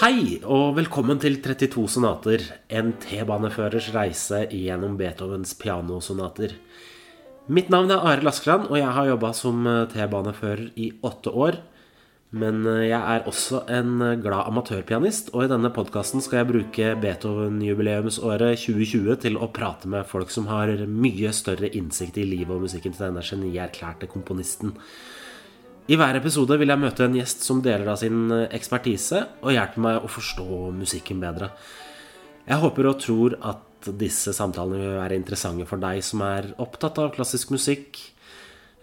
Hei, og velkommen til 32 sonater, en T-baneførers reise gjennom Beethovens pianosonater. Mitt navn er Arild Askeland, og jeg har jobba som T-banefører i åtte år. Men jeg er også en glad amatørpianist, og i denne podkasten skal jeg bruke Beethoven-jubileumsåret 2020 til å prate med folk som har mye større innsikt i livet og musikken til denne genierklærte komponisten. I hver episode vil jeg møte en gjest som deler av sin ekspertise og hjelper meg å forstå musikken bedre. Jeg håper og tror at disse samtalene vil være interessante for deg som er opptatt av klassisk musikk,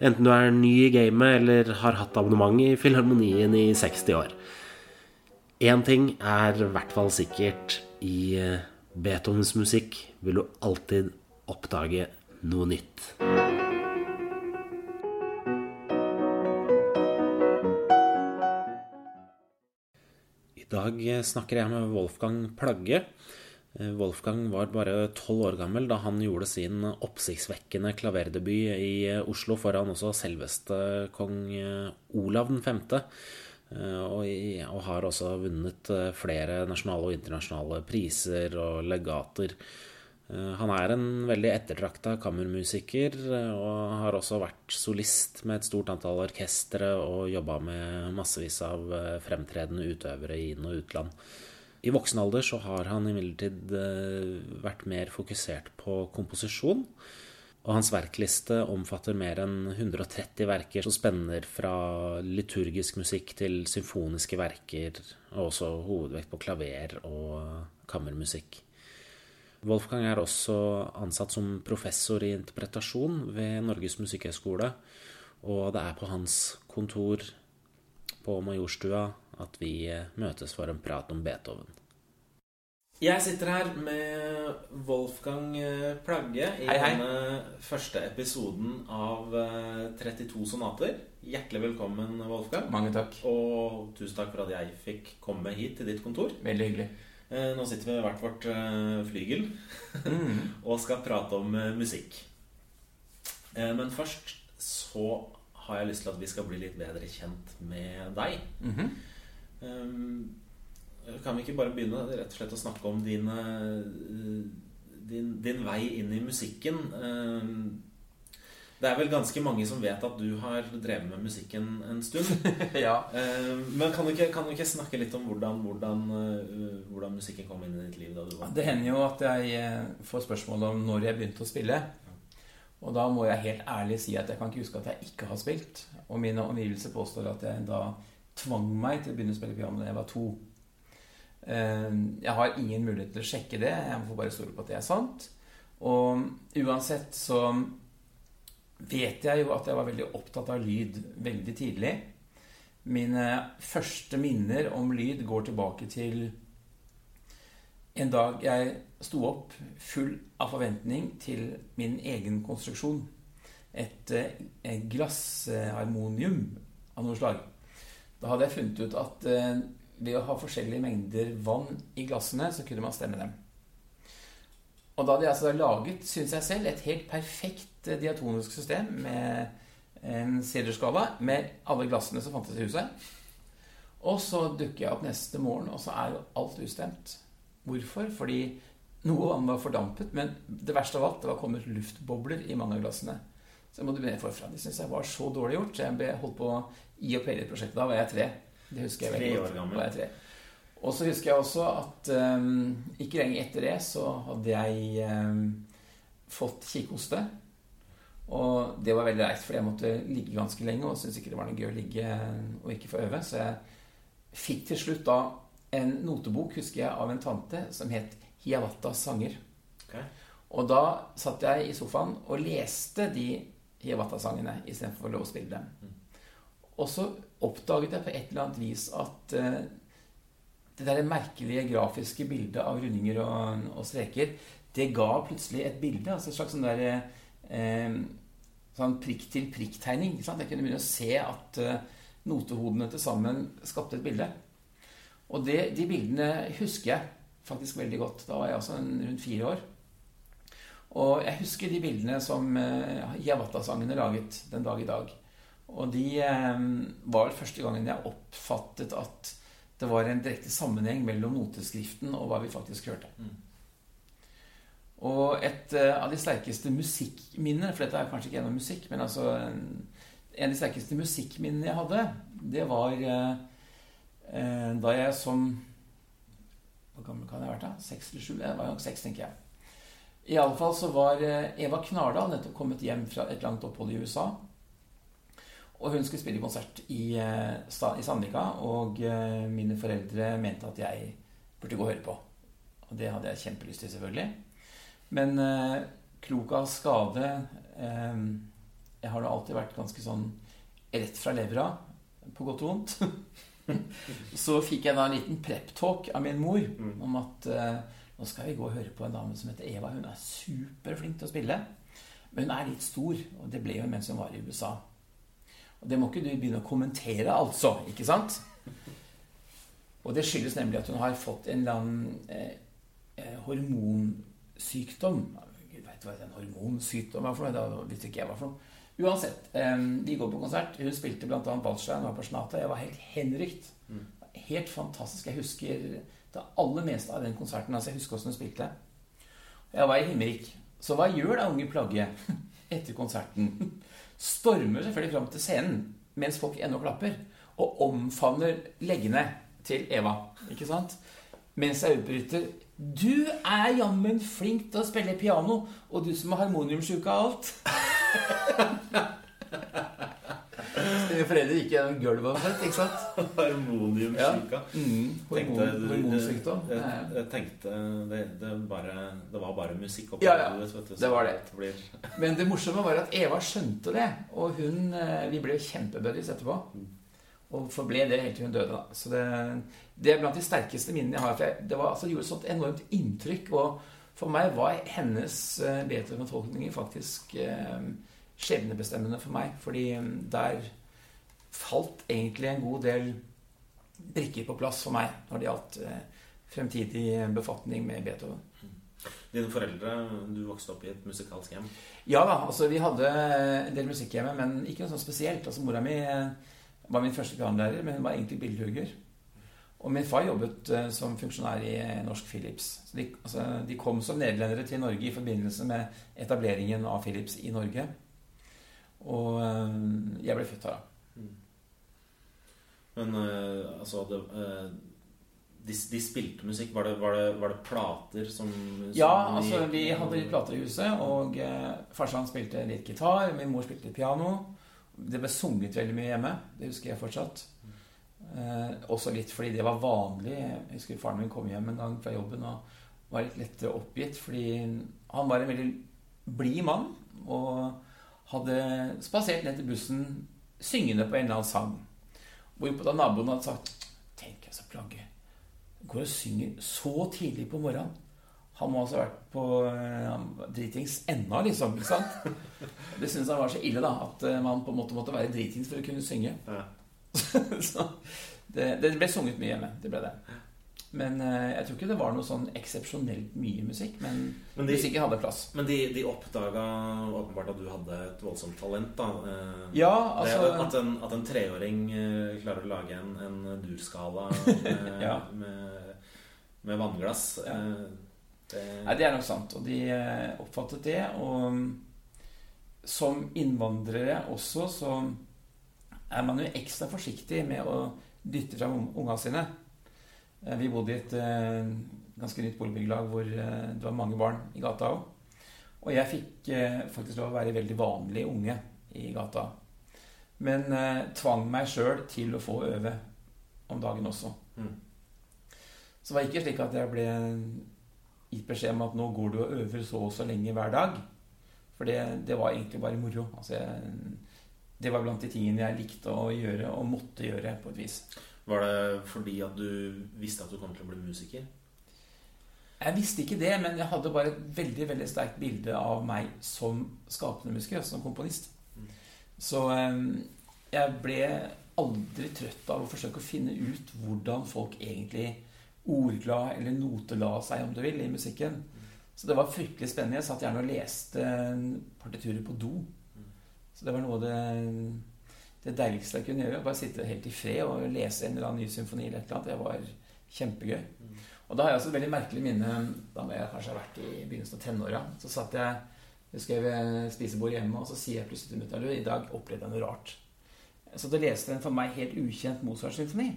enten du er ny i gamet eller har hatt abonnement i Filharmonien i 60 år. Én ting er i hvert fall sikkert. I Beethovens musikk vil du alltid oppdage noe nytt. Dag snakker jeg med Wolfgang Plagge. Wolfgang var bare tolv år gammel da han gjorde sin oppsiktsvekkende klaverdebut i Oslo foran også selveste kong Olav 5. Og, og har også vunnet flere nasjonale og internasjonale priser og legater. Han er en veldig ettertrakta kammermusiker og har også vært solist med et stort antall orkestre og jobba med massevis av fremtredende utøvere i inn- og utland. I voksen alder så har han imidlertid vært mer fokusert på komposisjon. Og hans verkliste omfatter mer enn 130 verker som spenner fra liturgisk musikk til symfoniske verker, og også hovedvekt på klaver og kammermusikk. Wolfgang er også ansatt som professor i interpretasjon ved Norges musikkhøgskole, og det er på hans kontor på Majorstua at vi møtes for en prat om Beethoven. Jeg sitter her med Wolfgang Plagge i hei, hei. denne første episoden av 32 sonater. Hjertelig velkommen, Wolfgang. Mange takk. Og tusen takk for at jeg fikk komme hit til ditt kontor. Veldig hyggelig. Nå sitter vi ved hvert vårt flygel Mm. og skal prate om musikk. Men først så har jeg lyst til at vi skal bli litt bedre kjent med deg. Mhm. Kan vi ikke bare begynne rett og slett å snakke om dine, din, din vei inn i musikken? Det er vel ganske mange som vet at du har drevet med musikken en stund. ja. Men kan du ikke, kan du ikke snakke litt om hvordan, hvordan, hvordan musikken kom inn i ditt liv da du var Det hender jo at jeg eh, får spørsmål om når jeg begynte å spille. Og da må jeg helt ærlig si at jeg kan ikke huske at jeg ikke har spilt. Og mine omgivelser påstår at jeg da tvang meg til å begynne å spille piano da jeg var to. Eh, Jeg har ingen mulighet til å sjekke det. Jeg får bare stole på at det er sant. Og uansett så vet jeg jo at jeg var veldig opptatt av lyd veldig tidlig. Mine første minner om lyd går tilbake til en dag jeg sto opp full av forventning til min egen konstruksjon. Et, et glassharmonium av noe slag. Da hadde jeg funnet ut at eh, ved å ha forskjellige mengder vann i glassene, så kunne man stemme dem. Og da hadde jeg altså laget, syns jeg selv, et helt perfekt eh, diatonisk system med en siderskala med alle glassene som fantes i huset. Og så dukker jeg opp neste morgen, og så er jo alt ustemt. Hvorfor? Fordi noe vann var fordampet, men det verste av alt, det var kommet luftbobler i mange av glassene. Så jeg måtte begynne forfra. Det syns jeg var så dårlig gjort. Så jeg ble holdt på i og play prosjektet. Da var jeg tre. Det husker jeg veldig godt. Da var jeg tre. Og så husker jeg også at um, ikke lenge etter det så hadde jeg um, fått kikhoste. Og det var veldig leit, for jeg måtte ligge ganske lenge og syntes ikke det var noe gøy å ligge og ikke få øve. Så jeg fikk til slutt da en notebok, husker jeg, av en tante som het Hiawattas sanger. Okay. Og da satt jeg i sofaen og leste de Hiawatta-sangene istedenfor å spille dem. Og så oppdaget jeg på et eller annet vis at eh, det der merkelige grafiske bildet av rundinger og, og streker, det ga plutselig et bilde. Altså et slags sånn der eh, sånn prikk-til-prikk-tegning. Jeg kunne begynne å se at eh, notehodene til sammen skapte et bilde. Og det, de bildene husker jeg faktisk veldig godt. Da var jeg altså en, rundt fire år. Og jeg husker de bildene som eh, Hiawatha-sangene laget den dag i dag. Og de eh, var første gangen jeg oppfattet at det var en direkte sammenheng mellom noteskriften og hva vi faktisk hørte. Mm. Og et uh, av de sterkeste musikkminnene For dette er kanskje ikke gjennom musikk, men altså en, en av de sterkeste musikkminnene jeg hadde, det var uh, uh, da jeg som Hvor gammel kan jeg ha vært da? Seks eller sju? Jeg var nok seks, tenker jeg. Iallfall så var Eva Knardal nettopp kommet hjem fra et langt opphold i USA. Og hun skulle spille konsert i, i Sandvika, og mine foreldre mente at jeg burde gå og høre på. Og det hadde jeg kjempelyst til, selvfølgelig. Men eh, klok av skade eh, Jeg har da alltid vært ganske sånn rett fra levra, på godt og vondt. så fikk jeg da en liten prep-talk av min mor mm. om at eh, nå skal vi gå og høre på en dame som heter Eva. Hun er superflink til å spille. Men hun er litt stor, og det ble hun mens hun var i USA. Og det må ikke du begynne å kommentere, altså. Ikke sant? Og det skyldes nemlig at hun har fått en eller annen eh, hormonsykdom. hormon sykdom Gud veit hva en hormonsykdom er for noe. Da visste ikke jeg hva for noe. Uansett, vi går på konsert. Hun spilte bl.a. Waldstein og Personata. Jeg var helt henrykt. Mm. Helt fantastisk. Jeg husker det aller meste av den konserten. altså Jeg husker hvordan hun spilte. Jeg var i himmerik. Så hva gjør da unge plagget etter konserten? Stormer selvfølgelig fram til scenen mens folk ennå klapper, og omfavner leggene til Eva. Ikke sant? Mens jeg utbryter du er jammen flink til å spille piano, og du som har harmoniumsjuke av alt. Mine foreldre gikk gjennom gulvet omtrent, ikke sant? Harmoniumsjuka. Ja. Mm, hormonsykdom. Jeg, jeg, jeg, tenkte det, det, bare, det, var bare musikk oppi ja, ja. Vet du, det var det. det blir... Men det morsomme var at Eva skjønte det, og hun eh, Vi ble kjempebuddies etterpå. Mm. Og forble det helt til hun døde. Da. Så det, det, er blant de sterkeste minnene jeg har. For jeg, det var, altså, gjorde et sånt enormt inntrykk. Og for meg var hennes uh, Beethoven-tolkninger faktisk uh, skjebnebestemmende for meg. Fordi um, der falt egentlig en god del brikker på plass for meg når det gjaldt uh, fremtidig befatning med Beethoven. Dine foreldre, Du vokste opp i et musikalsk hjem? Ja da. altså Vi hadde en del musikk hjemme, men ikke noe sånt spesielt. Altså Mora mi var min første pianolærer, men hun var egentlig billedhugger. Og min far jobbet som funksjonær i Norsk Philips. Så de, altså, de, kom som nederlendere til Norge i forbindelse med etableringen av Philips i Norge. Og jeg ble født her, da. Men altså det, de, de, spilte musikk. Var det, var, det, var det, plater som, som Ja, altså vi hadde litt plater i huset. Og farsan spilte litt gitar. Min mor spilte litt piano. Det ble sunget veldig mye hjemme. Det husker jeg fortsatt. Eh, også litt fordi det var vanlig. Jeg husker faren min kom hjem en gang fra jobben og var litt lettere oppgitt. Fordi han var en veldig blid mann og hadde spasert ned til bussen syngende på en eller annen sang. Hvorpå da naboen hadde sagt Tenk, så plagge. Går og synger så tidlig på morgenen. Han må altså ha vært på uh, dritings ennå, liksom. ikke sant? Det syntes han var så ille, da. At uh, man på en måte måtte være dritings for å kunne synge. Ja. så det, det, ble sunget mye hjemme. Det ble det. Men uh, jeg tror ikke det var noe sånn eksepsjonelt mye musikk. Men, men de, musikken hadde plass. Men de, de oppdaga åpenbart at du hadde et voldsomt talent, da. ja, altså... Det, at, en, at en treåring klarer å lage en, en durskala med, ja. med, med vannglass. Ja. Det... Nei, det er nok sant. Og de eh, oppfattet det. Og mm, som innvandrere også, så er man jo ekstra forsiktig med å dytte fram unga sine. Eh, vi bodde i et eh, ganske nytt boligbyggelag hvor det var mange barn i gata òg. Og jeg fikk faktisk lov å være veldig vanlig unge i gata. Men tvang meg sjøl til å få øve om dagen også. Mm. Så det var ikke slik at jeg ble gitt beskjed om at nå går du og øver så og så lenge hver dag. For det, det var egentlig bare moro. Altså jeg, det var blant de tingene jeg likte å gjøre og måtte gjøre på et vis. Var det fordi at du visste at du kom til å bli musiker? Jeg visste ikke det, men jeg hadde bare et veldig veldig sterkt bilde av meg som skapende musiker, som komponist. Mm. Så eh, jeg ble aldri trøtt av å forsøke å finne ut hvordan folk egentlig ordla eller notela seg, om du vil, i musikken. Så det var fryktelig spennende. Jeg satt gjerne og leste partiturer på do. Så det var noe av det det deiligste jeg kunne gjøre. Bare sitte helt i fred og lese en eller annen ny symfoni eller et eller annet. Det var kjempegøy. Og da har jeg også et veldig merkelig minne Da må jeg kanskje ha vært i begynnelsen av tenåra. Så satt jeg jeg skrev spisebord hjemme, og så sier jeg plutselig til mutter'n i dag opplevde jeg noe rart. Så da leste jeg en for meg helt ukjent Mozart-symfoni.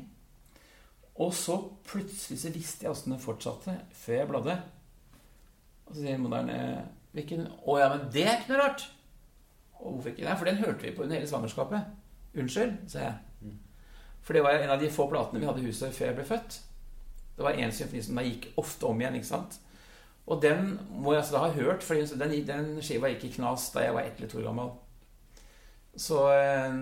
Og så plutselig så visste jeg åssen den fortsatte, før jeg bladde. Og så sier moderen hvilken Å ja, men det er ikke noe rart! Og hvorfor ikke? Nei, for den hørte vi på under hele svangerskapet. Unnskyld, sa jeg. For det var en av de få platene vi hadde i huset før jeg ble født. Det var en symfoni som da gikk ofte om igjen. ikke sant? Og den må jeg altså da ha hørt, for den, den skiva gikk i knas da jeg var ett eller to år gammel. Så eh,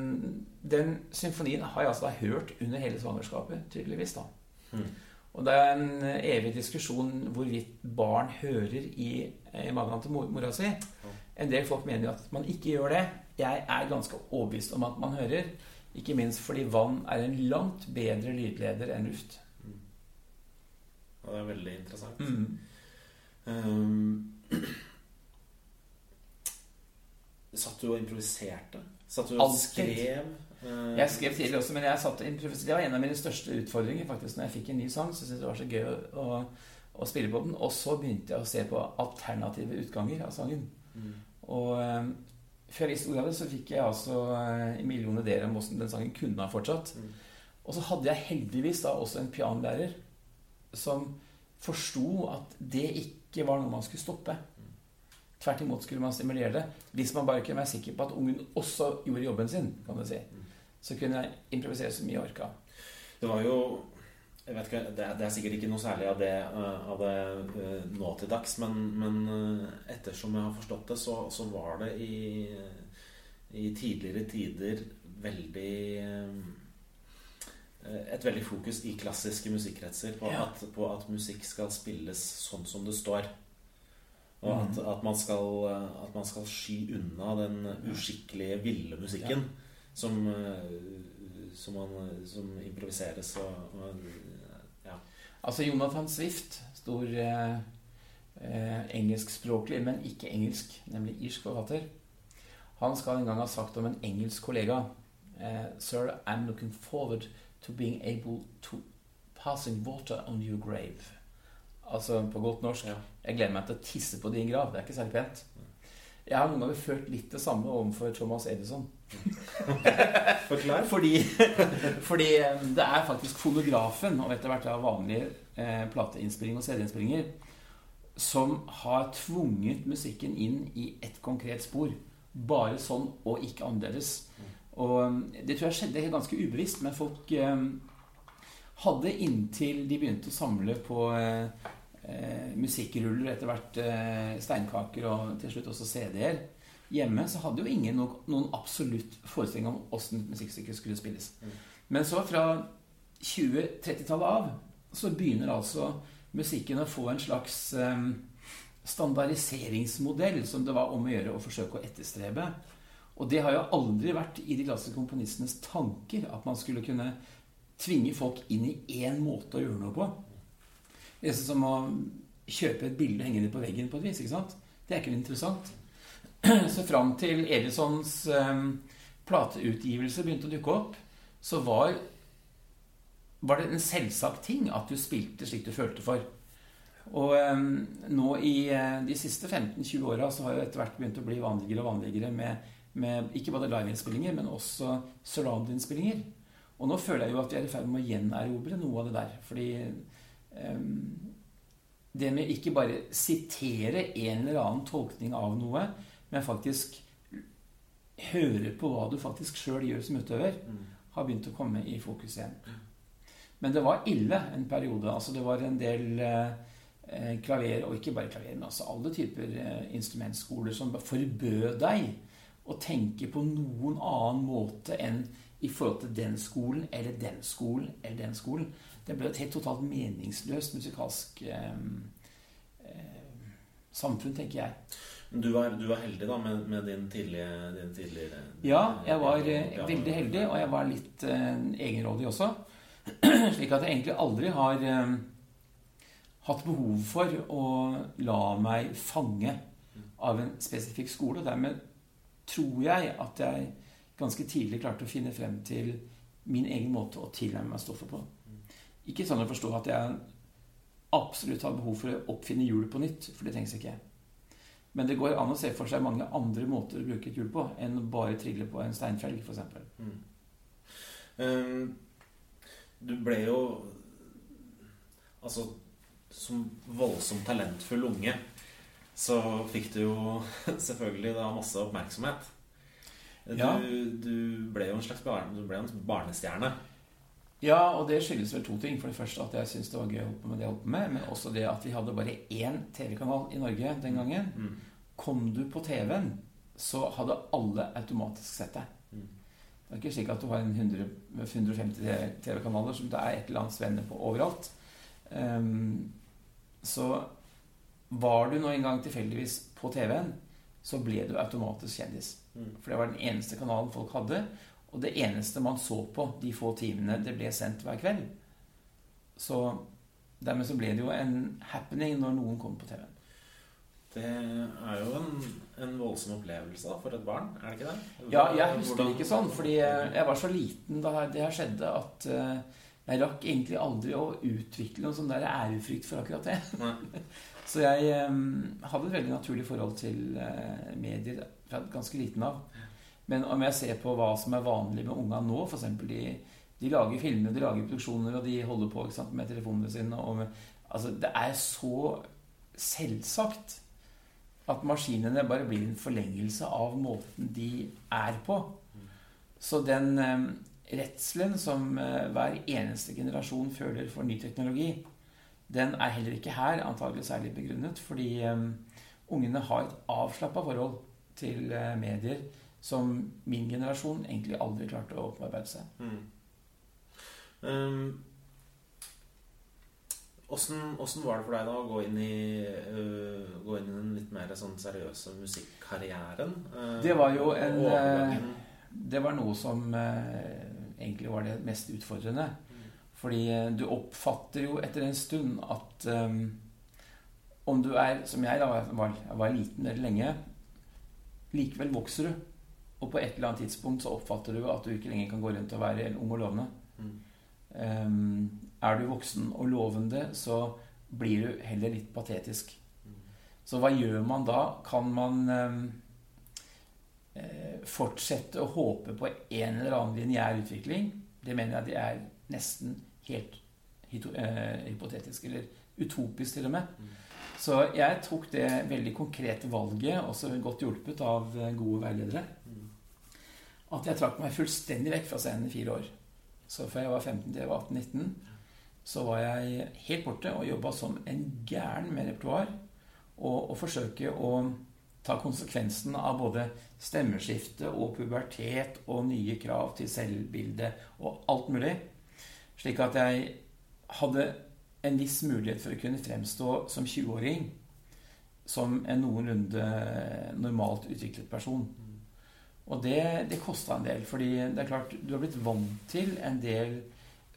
den symfonien har jeg altså da hørt under hele svangerskapet, tydeligvis. da. Mm. Og det er en evig diskusjon hvorvidt barn hører i, i magen til mora si. En del folk mener jo at man ikke gjør det. Jeg er ganske overbevist om at man hører. Ikke minst fordi vann er en langt bedre lydleder enn luft. Mm. Og det er veldig interessant. Mm. Um, satt du og improviserte? Satt du og skrev? Uh, jeg skrev tidlig også, men Det var en av mine største utfordringer faktisk når jeg fikk en ny sang. Så syntes jeg det var så gøy å, å, spille på den. Og så begynte jeg å se på alternative utganger av sangen. Mm. Og um, før jeg visste ordet av det, så fikk jeg altså uh, millioner ideer om hvordan den sangen kunne ha fortsatt. Mm. Og så hadde jeg heldigvis da også en pianolærer som forsto at det ikke var noe man skulle stoppe. Tvert imot skulle man stimulere det. Hvis man bare kunne være sikker på at ungen også gjorde jobben sin, kan du si. så kunne jeg improvisere så mye jeg orka. Det var jo jeg vet ikke, det er, det er, sikkert ikke noe særlig av det, uh, av det uh, nå til dags, men, men uh, ettersom jeg har forstått det, så, så var det i, i, tidligere tider veldig Et veldig fokus i klassiske musikkretser på, ja. at, på at musikk skal spilles sånn som det står. Og at, mm. at, man skal, at, man skal, sky unna den uskikkelige, ville musikken ja. som, som, man, som, improviseres og, og. Altså Jonathan Swift, stor eh, eh, engelskspråklig, men ikke engelsk, nemlig irsk forfatter, han skal en gang ha sagt om en engelsk kollega eh, Sir, I'm looking forward to being able to passing water on your grave. Altså på godt norsk. Ja. Jeg gleder meg til å tisse på din grav. Det er ikke særlig pent. Jeg har noen ganger følt litt det samme overfor Thomas Edison. Forklar. fordi, fordi, eh, det er faktisk fonografen, og etter hvert av vanlige eh, plateinnspillinger og CD-innspillinger, som har tvunget musikken inn i et konkret spor. Bare sånn og ikke annerledes. Og eh, det tror jeg skjedde ganske ubevisst, men folk eh, hadde inntil de begynte å samle på eh, eh, musikkruller, etter hvert eh, steinkaker og til slutt også CD-er hjemme, så hadde jo ingen noen, noen absolutt forestilling om åssen musikkstykket skulle spilles. Mm. Men så fra 20-30-tallet av så begynner altså musikken å få en slags eh, standardiseringsmodell som det var om å gjøre å forsøke å etterstrebe. Og det har jo aldri vært i de klassiske komponistenes tanker at man skulle kunne tvinge folk inn i én måte å gjøre noe på. Det er som å kjøpe et bilde og henge det på veggen på et vis. ikke sant? Det er ikke interessant. Så fram til Edisons um, plateutgivelse begynte å dukke opp, så var, var det en selvsagt ting at du spilte slik du følte for. Og um, nå i uh, de siste 15-20 åra så har jo etter hvert begynt å bli vanligere og vanligere med, med ikke bare liveinnspillinger, men også surround-innspillinger. Og nå føler jeg jo at vi er i ferd med å gjenerobre noe av det der. Fordi det med ikke bare sitere en eller annen tolkning av noe, men faktisk høre på hva du faktisk sjøl gjør som utøver, mm. har begynt å komme i fokus igjen. Men det var ille en periode. altså Det var en del eh, klaver, og ikke bare klaver, men altså alle typer eh, instrumentskoler som forbød deg å tenke på noen annen måte enn i forhold til den skolen eller den skolen eller den skolen. Det ble et helt totalt meningsløst musikalsk eh, eh, samfunn, tenker jeg. Du var, du var heldig da med, med din, tidlige, din, tidligere Ja, jeg var ja. veldig heldig, og jeg var litt eh, egenrådig også. Slik at jeg egentlig aldri har eh, hatt behov for å la meg fange av en spesifikk skole. Og dermed tror jeg at jeg ganske tidlig klarte å finne frem til min egen måte å tilnærme meg stoffet på. Ikke sånn å forstå at jeg absolutt har behov for å oppfinne hjulet på nytt, for det trengs ikke. Men det går an å se for seg mange andre måter å bruke et hjul på enn å bare trille på en steinfelg, f.eks. Mm. Um, du ble jo Altså, som voldsomt talentfull unge så fikk du jo selvfølgelig da masse oppmerksomhet. Du, ja. du ble jo en slags barne, du ble en barnestjerne. Ja, og det skyldes vel to ting. For det første at jeg syntes det var gøy å holde på med det jeg holdt på med. Men også det at vi hadde bare én TV-kanal i Norge den gangen. Mm. Kom du på TV-en, så hadde alle automatisk sett deg. Mm. Det er ikke slik at du har 100, 150 TV-kanaler som det er et eller annet venner på overalt. Um, så var du nå en gang tilfeldigvis på TV-en, så ble du automatisk kjendis. Mm. For det var den eneste kanalen folk hadde. Og det eneste man så på de få timene det ble sendt hver kveld. Så dermed så ble det jo en happening når noen kom på TV-en. Det er jo en, en, voldsom opplevelse da, for et barn, er det ikke det? Hva, ja, jeg husker det ikke sånn, fordi jeg var så liten da det her skjedde, at uh, jeg rakk egentlig aldri å utvikle noen sånn der ærefrykt for akkurat det. så jeg um, hadde et veldig naturlig forhold til uh, medier fra ganske liten av. Men om jeg ser på hva som er vanlig med unga nå, f.eks. De, de lager filmer, de lager produksjoner, og de holder på sant, med telefonene sine med, altså, Det er så selvsagt at maskinene bare blir en forlengelse av måten de er på. Så den eh, redselen som eh, hver eneste generasjon føler for ny teknologi, den er heller ikke her antagelig særlig begrunnet, fordi eh, ungene har et avslappa forhold til eh, medier som min generasjon egentlig aldri klarte å opparbeide seg. Mm. Um, hvordan, var det for deg da å gå inn i, uh, gå inn i den litt mer sånn seriøse musikkarrieren? Uh, det var jo en uh, Det var noe som egentlig var det mest utfordrende. Mm. Fordi du oppfatter jo etter en stund at um, om du er, som jeg da var, var liten eller lenge, likevel vokser du. Og på et eller annet tidspunkt så oppfatter du at du ikke lenger kan gå rundt og være ung og lovende. Mm. Um, er du voksen og lovende, så blir du heller litt patetisk. Mm. Så hva gjør man da? Kan man um, fortsette å håpe på en eller annen lineær utvikling? Det mener jeg det er nesten helt hypotetisk, eller utopisk til og med. Mm. Så jeg tok det veldig konkrete valget, også godt hjulpet av gode veiledere, at jeg trakk meg fullstendig vekk fra scenen i fire år. Så fra jeg var 15 til jeg var 18-19, så var jeg helt borte og jobba som en gæren med repertoar. Og, og forsøke å ta konsekvensen av både stemmeskifte og pubertet og nye krav til selvbilde og alt mulig. Slik at jeg hadde en viss mulighet for å kunne fremstå som 20-åring som en noenlunde normalt utviklet person. Og det, det kosta en del, fordi det er klart du har blitt vant til en del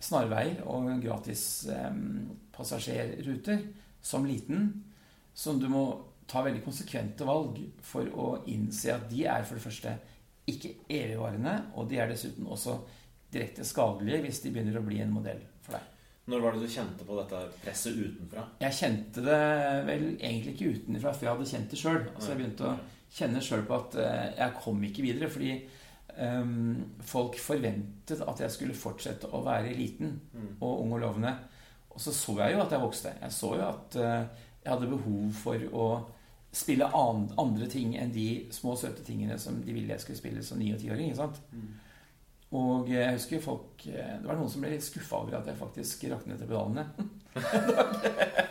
snarveier og gratis eh, som liten, som du må ta veldig konsekvente valg for å innse at de er for det første ikke evigvarende, og de er dessuten også direkte skadelige hvis de begynner å bli en modell. Når var det du kjente på dette presset utenfra? Jeg kjente det vel egentlig ikke utenfra, for jeg hadde kjent det sjøl. Altså jeg begynte å kjenne sjøl på at eh, jeg kom ikke videre. Fordi um, folk forventet at jeg skulle fortsette å være liten mm. og ung og lovende. Og så så jeg jo at jeg vokste. Jeg så jo at uh, jeg hadde behov for å spille andre ting enn de små, søte tingene som de ville jeg skulle spille som ni- og tiåring. Mm. Og jeg husker folk Det var noen som ble litt skuffa over at jeg faktisk rakk ned til pedalene.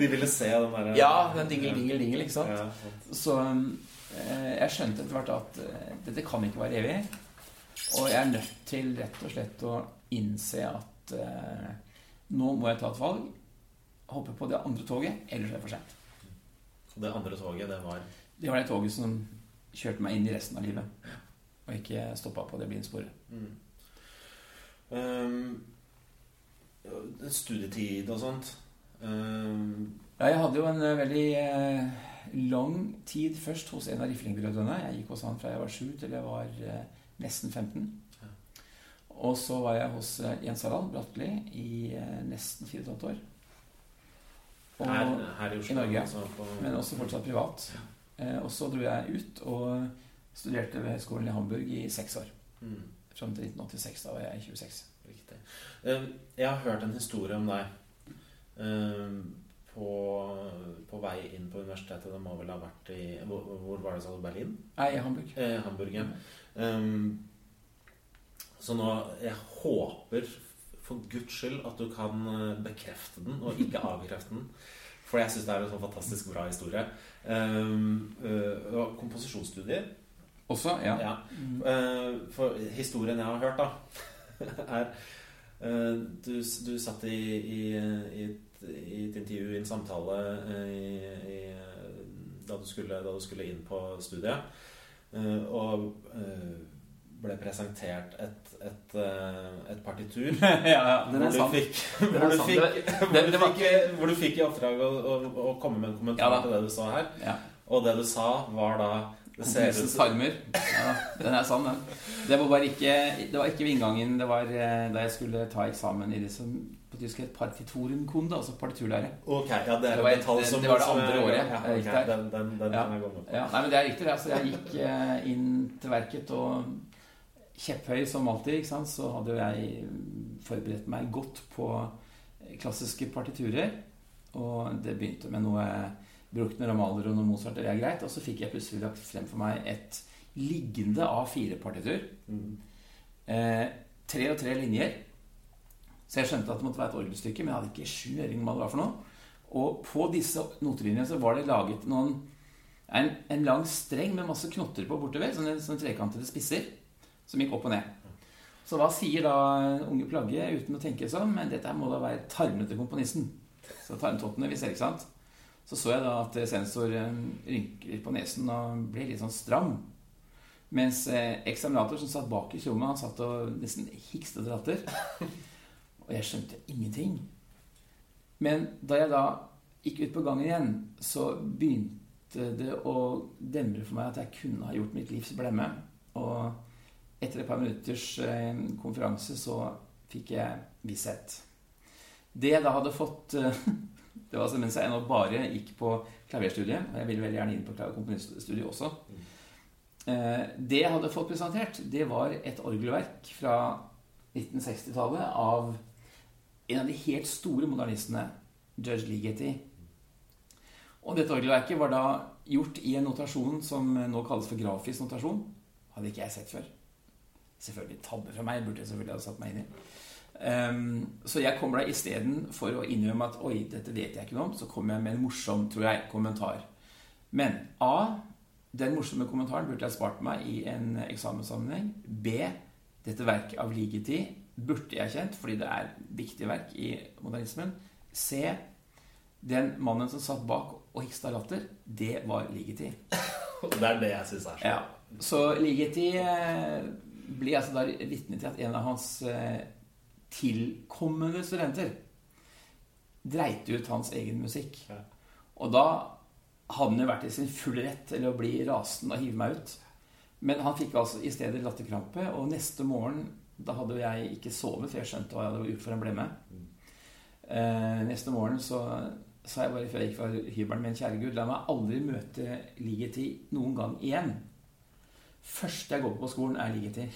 De ville se den derre Ja, den dingel, dingel, dingel, ikke sant? Ja, så eh, jeg skjønte etter hvert at eh, dette kan ikke være evig. Og jeg er nødt til rett og slett å innse at eh, nå må jeg ta et valg. Hoppe på det andre toget, ellers er det for sent. Det andre toget, det var Det var det toget som kjørte meg inn i resten av livet. Og ikke stoppa på det blindsporet. Mm. Um, studietid og sånt um. ja, jeg hadde jo en uh, veldig uh, lang tid først hos en av Rifling-brødrene. Jeg gikk hos han fra jeg var sju til jeg var eh, nesten 15. Ja. Og så var jeg hos eh, Jens Harald Bratteli i eh, nesten 4,5 år. Og, Her, her i Oslo. i Norge, altså på, men også fortsatt privat. Eh, og så dro jeg ut og studerte ved Høgskolen i Hamburg i seks år. mm, Fram til 1986. Da var jeg 26. Riktig. Eh, Jeg har hørt en historie om deg eh, på, på vei inn på universitetet. Det må vel ha vært i Hvor, hvor var det, sa du? Berlin? Nei, i Hamburg. Eh, Hamburg, ja. Um, så nå Jeg håper for guds skyld at du kan bekrefte den, og ikke avkrefte den. For jeg syns det er en sånn fantastisk bra historie. Um, uh, komposisjonsstudier Også, ja. ja. Mm. For historien jeg har hørt, da, er eh, du, du satt i, i, i, et, i et intervju, i en samtale, eh, i, i, da, du skulle, da du skulle inn på studiet, og ble presentert et, et, et partitur ja, ja, hvor du, fikk, hvor, du fikk, hvor, du fikk, hvor du fikk i oppdrag å, å, å komme med en kommentar Ja til det du sa her. Ja. Og det du sa, var da det som tarmer. Ja, den er sann, den. Det var bare ikke Det var ikke ved inngangen. Det var eh, da jeg skulle ta eksamen i det som på tysk het partiturenkunde, altså partiturlære. Okay, ja, det Det var et et- det var det andre året Ja, jeg gikk. Den, den, den Ja. jeg gå med på. Ja, nei, men det er riktig. det. Altså, jeg gikk eh, inn til verket, og kjepphøy som alltid, ikke sant, så hadde jo jeg forberedt meg godt på klassiske partiturer. Og det begynte med noe Bruckner og Mahler og noen Mozart, det er greit. Og så fikk jeg plutselig lagt frem for meg et liggende A4-partitur. Mm. Eh, tre og tre linjer. Så jeg skjønte at det måtte være et orgelstykke, men jeg hadde ikke sjuering hva det var for noe. Og på disse notelinjene så var det laget noen en, en lang streng med masse knotter på bortover, sånne, sånne trekantede spisser, som gikk opp og ned. Så hva sier da unge plagge uten å tenke sånn? Men dette må da være tarmene til komponisten. Så tarmtottene, vi ser, ikke sant? Så så jeg da at sensor eh, rynker på nesen og blir litt sånn stram. Mens eh, eksaminator som satt bak i rommet, han satt og nesten hikste etter latter. Og jeg skjønte ingenting. Men da jeg da gikk ut på gangen igjen, så begynte det å demre for meg at jeg kunne ha gjort mitt livs blemme. Og etter et par minutters eh, konferanse så fikk jeg visshet. Det jeg da hadde fått Det var altså mens jeg nå bare gikk på klaverstudiet. Og jeg ville veldig gjerne inn på komponiststudiet også. Eh, Det jeg hadde fått presentert, det var et orgelverk fra 1960-tallet av en av de helt store modernistene, Judge Ligeti. Og dette orgelverket var da gjort i en notasjon som nå kalles for grafisk notasjon. Hadde ikke jeg sett før. Selvfølgelig tabbe fra meg, burde jeg selvfølgelig ha satt meg inn i. Ehm, så jeg kommer da istedenfor å innrømme at oi, dette vet jeg ikke noe om, så kommer jeg med en morsom, tror jeg, kommentar. Men A. Den morsomme kommentaren burde jeg spart meg i en eksamenssammenheng. B. Dette verket av Ligeti burde jeg kjent, fordi det er viktige verk i modernismen. C. Den mannen som satt bak og hiksta latter, det var Ligeti. Det er det jeg syns er så Ja. Så Ligeti eh, blir altså da vitne til at en av hans eh, tilkommende studenter dreit ut hans egen musikk. Ja. Og da hadde han jo vært i sin fulle rett til å bli rasende og hive meg ut. Men han fikk altså i stedet latterkrampe, og neste morgen da hadde jeg ikke sovet, for jeg skjønte hva jeg hadde gjort for en blemme. Eh, neste morgen så sa jeg bare før jeg gikk fra hybelen min, kjære Gud, la meg aldri møte Ligeti noen gang igjen. Første jeg går på skolen, er Ligeti.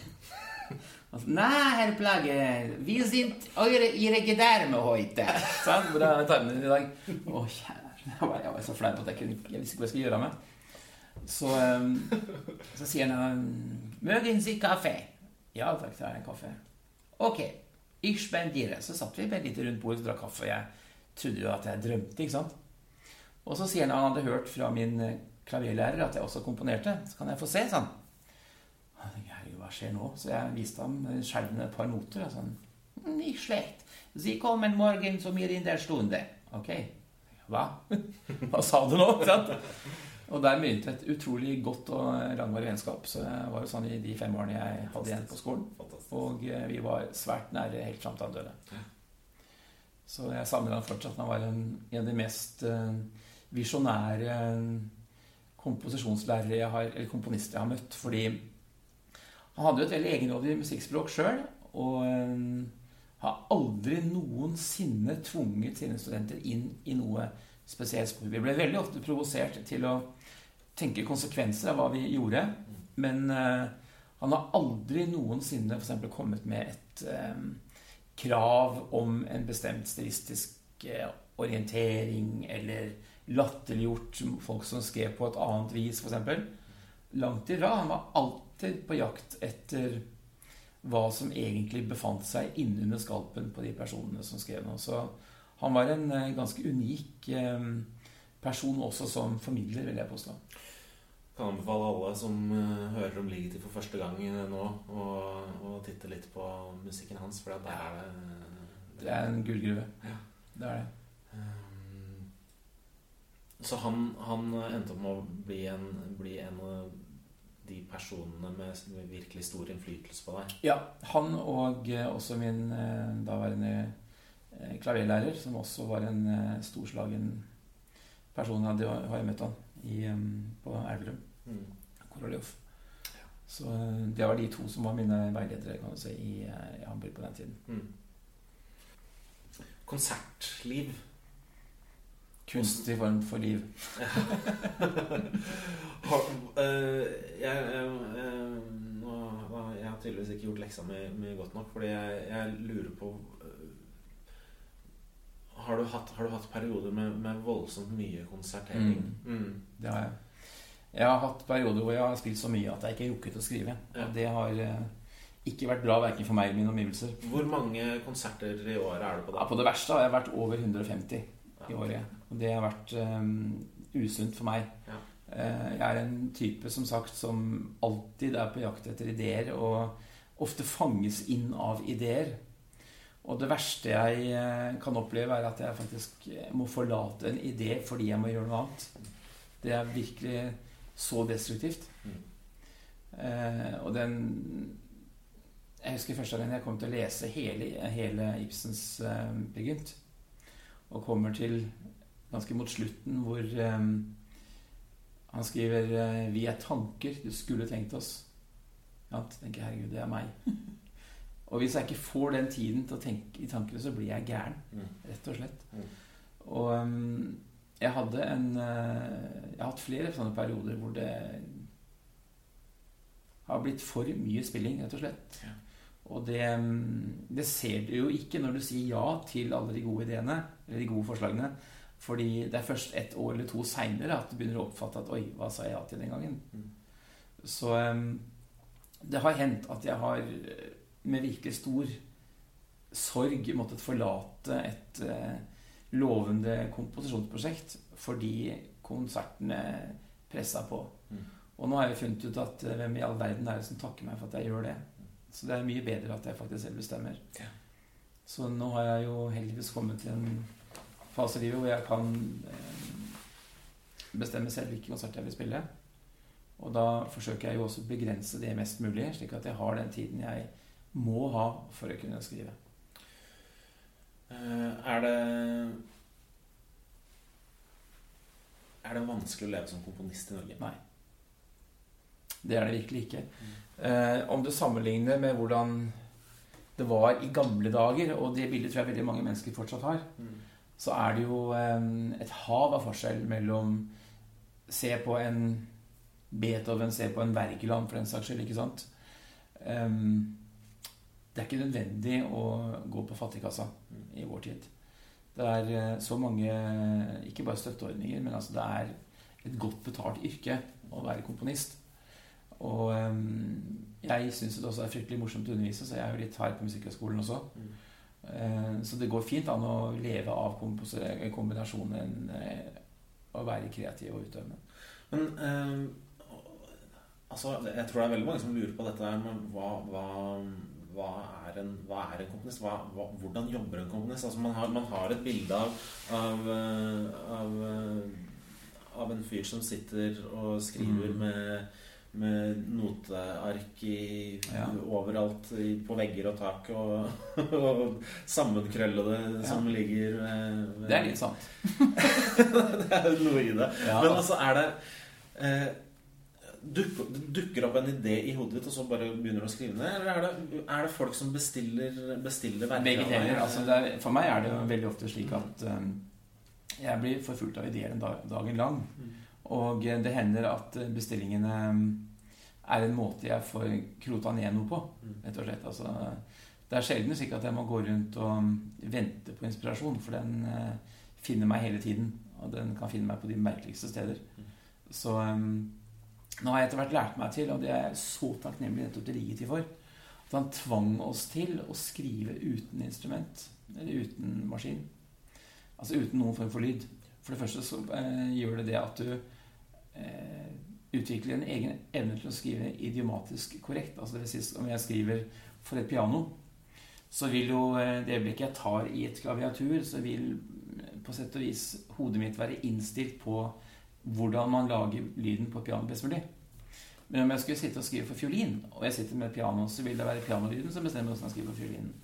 Nei, herr Plage, vi sind eure ihre Gedärme heute. Sånn, Hvordan er tarmene i dag? Å, kjære jeg var, jeg var så flau at jeg, kunne, jeg visste ikke hva jeg skulle gjøre av meg. Så, um, så sier han Mögen Sie kaffe? Ja takk, tar jeg en kaffe. Ok, ich spendiere Så satt vi bare litt rundt bordet og drakk kaffe. Jeg trodde jo at jeg drømte, ikke sant. Og så sier han at han hadde hørt fra min klavierlærer klaverlærer at jeg også komponerte. Så kan jeg få se, herregud, hva skjer nå? Så jeg viste ham eh, skjelvende et par noter. Og sånn, Nicht schlecht. Sie kommen morgen zu mir in der Stunde. Ok. Hva? Hva sa du nå? Og der begynte et utrolig godt og langvarig vennskap. Så det var jo sånn i de fem årene jeg hadde igjen på skolen. fantastisk. Og eh, vi var svært nære helt fram til han døde. Så jeg savner han fortsatt. Han var en, en av de mest eh, visjonære komposisjonslærere jeg har, eller komponister jeg har møtt. Fordi han hadde jo et veldig egenrådig musikkspråk sjøl. Og øh, har aldri noensinne tvunget sine studenter inn i noe spesielt spor. Vi ble veldig ofte provosert til å tenke konsekvenser av hva vi gjorde. Men øh, han har aldri noensinne eksempel, kommet med et øh, krav om en bestemt stilistisk orientering eller latterliggjort folk som skrev på et annet vis, f.eks. Langt ifra. Han var alltid på jakt etter hva som egentlig befant seg innunder skalpen på de personene som skrev noe. Så han var en eh, ganske unik eh, person også som formidler, vil jeg påstå. Jeg Kan anbefale alle som eh, hører om Ligeti for første gang nå, å titte litt på musikken hans, for det er det Det er en gullgruve. Ja. Det er det. Så han, han, endte opp med å bli en, bli en de personene med, med, virkelig stor innflytelse på deg? Ja. Han og eh, også min eh, daværende eh, klaverlærer, som også var en storslagen person. Jeg har møtt han i, på Elverum. Mm. Korolev. Så det var de to som var mine veiledere kan du si, i, i Hamburg på den tiden. Mm. Konsertliv Kunstig form for liv. uh, jeg, uh, nå, jeg, har tydeligvis ikke gjort leksa mi, godt nok, fordi jeg, jeg lurer på har, du hatt, har, du hatt, perioder med, med voldsomt mye konsertering? Mm. Mm. Det har jeg. Jeg har hatt perioder hvor jeg har spilt så mye at jeg ikke har rukket å skrive. Ja. Og det har ikke vært bra verken for meg eller mine omgivelser. Hvor mange konserter i året er du på da? Ja, på det verste har jeg vært over 150 i året. Og det har vært um, usunt for meg. Ja. Uh, jeg er en type som sagt som alltid er på jakt etter ideer, og ofte fanges inn av ideer. Og det verste jeg uh, kan oppleve, er at jeg faktisk eh, må forlate en idé fordi jeg må gjøre noe annet. Det er virkelig så destruktivt. Mm. Uh, og den Jeg husker første gang jeg kom til å lese hele, hele Ibsens uh, Begynt. Og kommer til ganske mot slutten, hvor um, han skriver uh, 'Vi er tanker du skulle tenkt oss'. Ja, tenker herregud, det er meg. og hvis jeg ikke får den tiden til å tenke i tankene, så blir jeg gæren. Mm. Rett og slett. Mm. Og um, jeg hadde en Jeg har hatt flere sånne perioder hvor det har blitt for mye spilling, rett og slett. Ja. Og det, det, ser du jo ikke når du sier ja til alle de gode ideene, eller de gode forslagene. Fordi det er først et år eller to seinere at du begynner å oppfatte at 'oi, hva sa jeg ja til den gangen'? Mm. Så um, det har hendt at jeg har med virkelig stor sorg måttet forlate et uh, lovende komposisjonsprosjekt fordi konsertene pressa på. Mm. Og nå har jeg funnet ut at uh, hvem i all verden er det som takker meg for at jeg gjør det? Så det er mye bedre at jeg faktisk selv bestemmer. Ja. Så nå har jeg jo heldigvis kommet til en fase i livet hvor jeg kan eh, bestemme selv hvilke konserter jeg vil spille. Og da forsøker jeg jo også å begrense det mest mulig, slik at jeg har den tiden jeg må ha for å kunne skrive. Eh, er det Er det vanskelig å leve som komponist i Norge? Nei. Det er det virkelig ikke. Mm. Eh, om du sammenligner med hvordan det var i gamle dager, og det bildet tror jeg veldig mange mennesker fortsatt har, mm så er det jo et hav av forskjell mellom Se på en Beethoven, se på en Wergeland, for den saks skyld. ikke sant? det er ikke nødvendig å gå på fattigkassa i vår tid. Det er eh, så mange Ikke bare støtteordninger, men altså det er et godt betalt yrke å være komponist. Og jeg syns det også er fryktelig morsomt å undervise, så jeg er jo litt her på Musikkhøgskolen også. Eh, så det går fint an å leve av kombinasjonen eh, å være kreativ og utøvende. Men eh, altså, jeg tror det er veldig mange som lurer på dette med hva, hva, hva, er en, hva er en komponist? Hva, hvordan jobber en komponist? Altså, man, har, man har et bilde av, av, av, av, en fyr som sitter og skriver mm. med med noteark i, ja. overalt i, på vegger og tak, og, og sammenkrøllede ja. som ligger ved, Det er litt sant. det er jo noe i det. Ja. Men altså, er det Eh, dukker, opp en idé i hodet ditt, og så bare begynner du å skrive ned? Eller er det, er det folk som bestiller, bestiller verker? Begge deler. Altså, er, for meg er det jo veldig ofte slik at um, jeg blir forfulgt av ideer en dag, dagen lang. Mm. Og eh, det hender at eh, bestillingene er en måte jeg får krota ned noe på, Mm. rett og slett. Altså, det er sjelden slik at jeg må gå rundt og um, vente på inspirasjon, for den eh, finner meg hele tiden. Og den kan finne meg på de merkeligste steder. Mm. Så um, nå har jeg etter hvert lært meg til, og det er jeg så takknemlig nettopp til Ligeti for, at han tvang oss til å skrive uten instrument, eller uten maskin. Altså uten noen form for lyd. For det første så eh, gjør det det at du eh, utvikler en egen evne til å skrive idiomatisk korrekt. Altså det vil si om jeg skriver for et piano, så vil jo eh, det øyeblikket jeg tar i et klaviatur, så vil eh, på sett og vis hodet mitt være innstilt på hvordan man lager lyden på piano best mulig. Men om jeg skulle sitte og skrive for fiolin, og jeg sitter med piano, så vil det være pianolyden som bestemmer hvordan jeg skriver for fiolinen.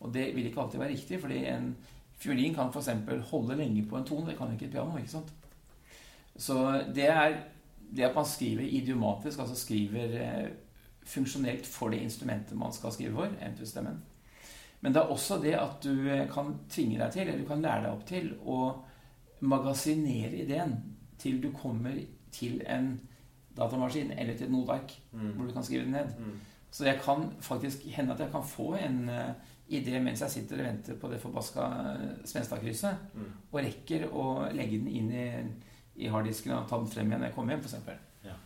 Og det vil ikke alltid være riktig, fordi en fiolin kan f.eks. holde lenge på en tone. Det kan ikke et piano. ikke sant? Så det er det at man skriver idiomatisk, altså skriver eh, funksjonelt for det instrumentet man skal skrive for, eventuelt stemmen. Men det er også det at du eh, kan tvinge deg til, eller du kan lære deg opp til, å magasinere ideen til du kommer til en datamaskin eller til et noteark Mm. hvor du kan skrive det ned. Mm. Så jeg kan faktisk hende at jeg kan få en uh, idé mens jeg sitter og venter på det forbaska Svenstadkrysset, Mm. og rekker å legge den inn i, i harddisken og ta den frem igjen når jeg kommer hjem, f.eks. Ja.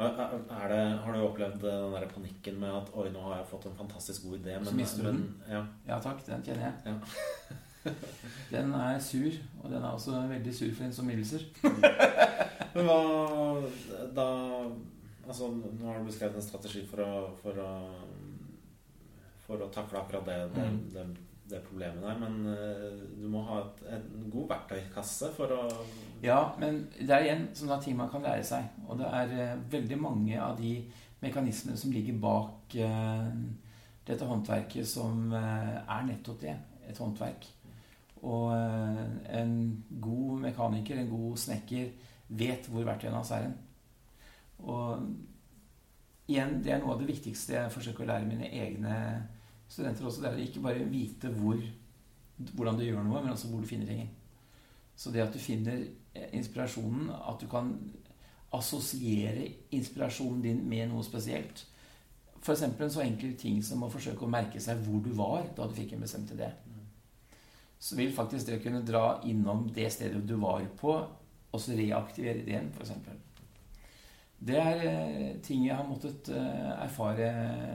er det, har du opplevd den der panikken med at Oi, nå har jeg fått en fantastisk god idé, Så mister du men den? Ja. Ja takk, den kjenner jeg. Ja. den er sur, og den er også veldig sur for ens omgivelser. Men hva da Altså, nå har du beskrevet en strategi for å For å, for å takle akkurat det, det, Mm. det, det problemet der, men eh, du må ha et, en god verktøykasse for å Ja, men det er igjen sånne ting man kan lære seg. Og det er eh, veldig mange av de mekanismene som ligger bak eh, dette håndverket, som er nettopp det. Et håndverk. Og en god mekaniker, en god snekker, vet hvor verktøyene hans er hen. Og igjen, det er noe av det viktigste jeg forsøker å lære mine egne studenter også. Det er å ikke bare vite hvor, hvordan du gjør noe, men også hvor du finner ting. Så det at du finner eh, inspirasjonen, at du kan assosiere inspirasjonen din med noe spesielt. F.eks. en så enkel ting som å forsøke å merke seg hvor du var da du fikk en bestemt idé. Så vil faktisk det kunne dra innom det stedet du var på, også reaktivere ideen, f.eks. Det er eh, ting jeg har måttet eh, erfare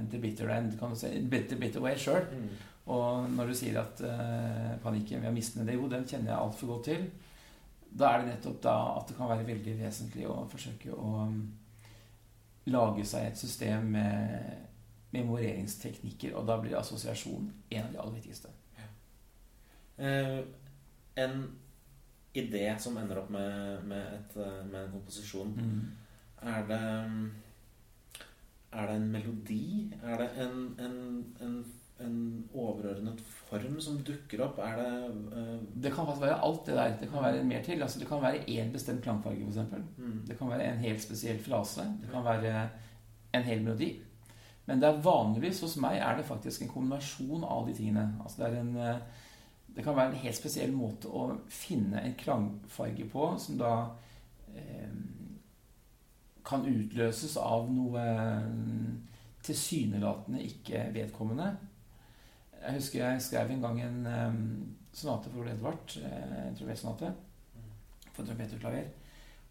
the bitter end, kan du si, bitter, bitter way sjøl. Mm. Og når du sier at uh, panikken ved å miste det, jo, den kjenner jeg altfor godt til. Da er det nettopp da at det kan være veldig vesentlig å forsøke å um, lage seg et system med memoreringsteknikker, og da blir assosiasjon en av de aller viktigste. Eh, en idé som ender opp med, med, et, med en komposisjon, er det Er det en melodi? Er det en, en, en, en overordnet form som dukker opp? Er det uh... Det kan faktisk være alt det der. Det kan være mer til. Altså, det kan være én bestemt klangfarge, f.eks. mm. Det kan være en helt spesiell frase. Det kan være en hel melodi. Men det er vanligvis hos meg er det faktisk en kombinasjon av de tingene. Altså det, er en, eh, det kan være en helt spesiell måte å finne en klangfarge på som da eh, kan utløses av noe eh, tilsynelatende ikke vedkommende. Jeg husker jeg skrev en gang en um, sonate for Ole Edvard, eh, en trompetsonate, for trompet og klaver.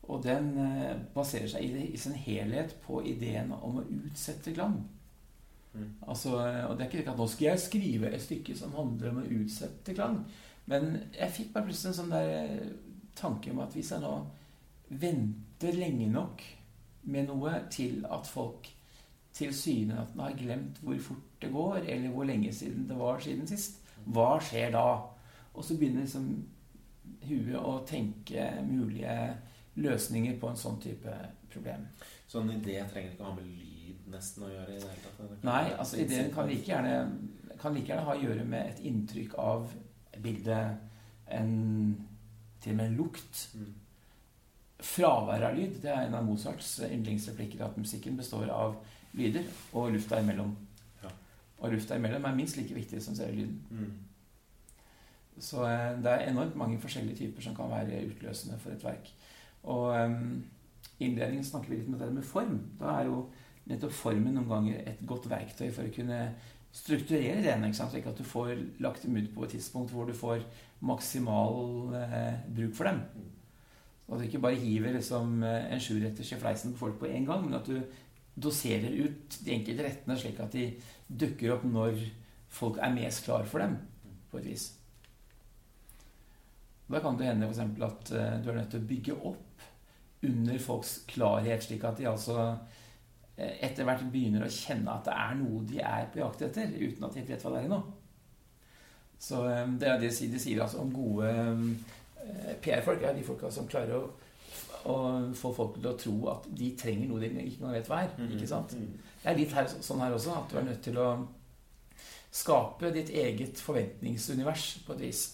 Og den uh, baserer seg i, i sin helhet på ideen om å utsette klang. Mm. Altså, og det er ikke at nå skal jeg skrive et stykke som handler om å utsette klang. Men jeg fikk bare plutselig en sånn der tanke om at hvis jeg nå venter lenge nok med noe til at folk tilsynelatende har glemt hvor fort det går, eller hvor lenge siden det var siden sist, hva skjer da? Og så begynner liksom huet å tenke mulige løsninger på en sånn type problem. Så en idé trenger ikke å ha med lyd nesten å gjøre i det hele tatt? Det Nei, altså ideen kan like gjerne, kan like gjerne ha å gjøre med et inntrykk av bildet, en, til og med en lukt. Mm. Fravær av lyd. Det er en av Mozarts yndlingsreplikker at musikken består av lyder og lufta imellom. Ja. Og lufta imellom er minst like viktig som selve lyden. Mm. Så eh, det er enormt mange forskjellige typer som kan være utløsende for et verk. Og um, innledningen snakker vi litt om dette med form. Da er jo nettopp formen noen ganger et godt verktøy for å kunne strukturere den, ikke sant? slik at du får lagt dem ut på et tidspunkt hvor du får maksimal eh, bruk for dem. Og at du ikke bare hiver liksom, eh, en sjuretters i fleisen på folk på én gang, men at du doserer ut de enkelte rettene slik at de dukker opp når folk er mest klar for dem, på et vis. Da kan det hende eksempel at eh, du er nødt til å bygge opp under folks klarhet, slik at de altså eh, etter hvert begynner å kjenne at det er noe de er på jakt etter, uten at de vet hva det er ennå. Så det er det de sier altså om gode PR-folk, er de folka som klarer å, å, få folk til å tro at de trenger noe de ikke vet hva er. Mm. ikke sant? Mm. Det er litt her, sånn her også, at du er nødt til å skape ditt eget forventningsunivers på et vis.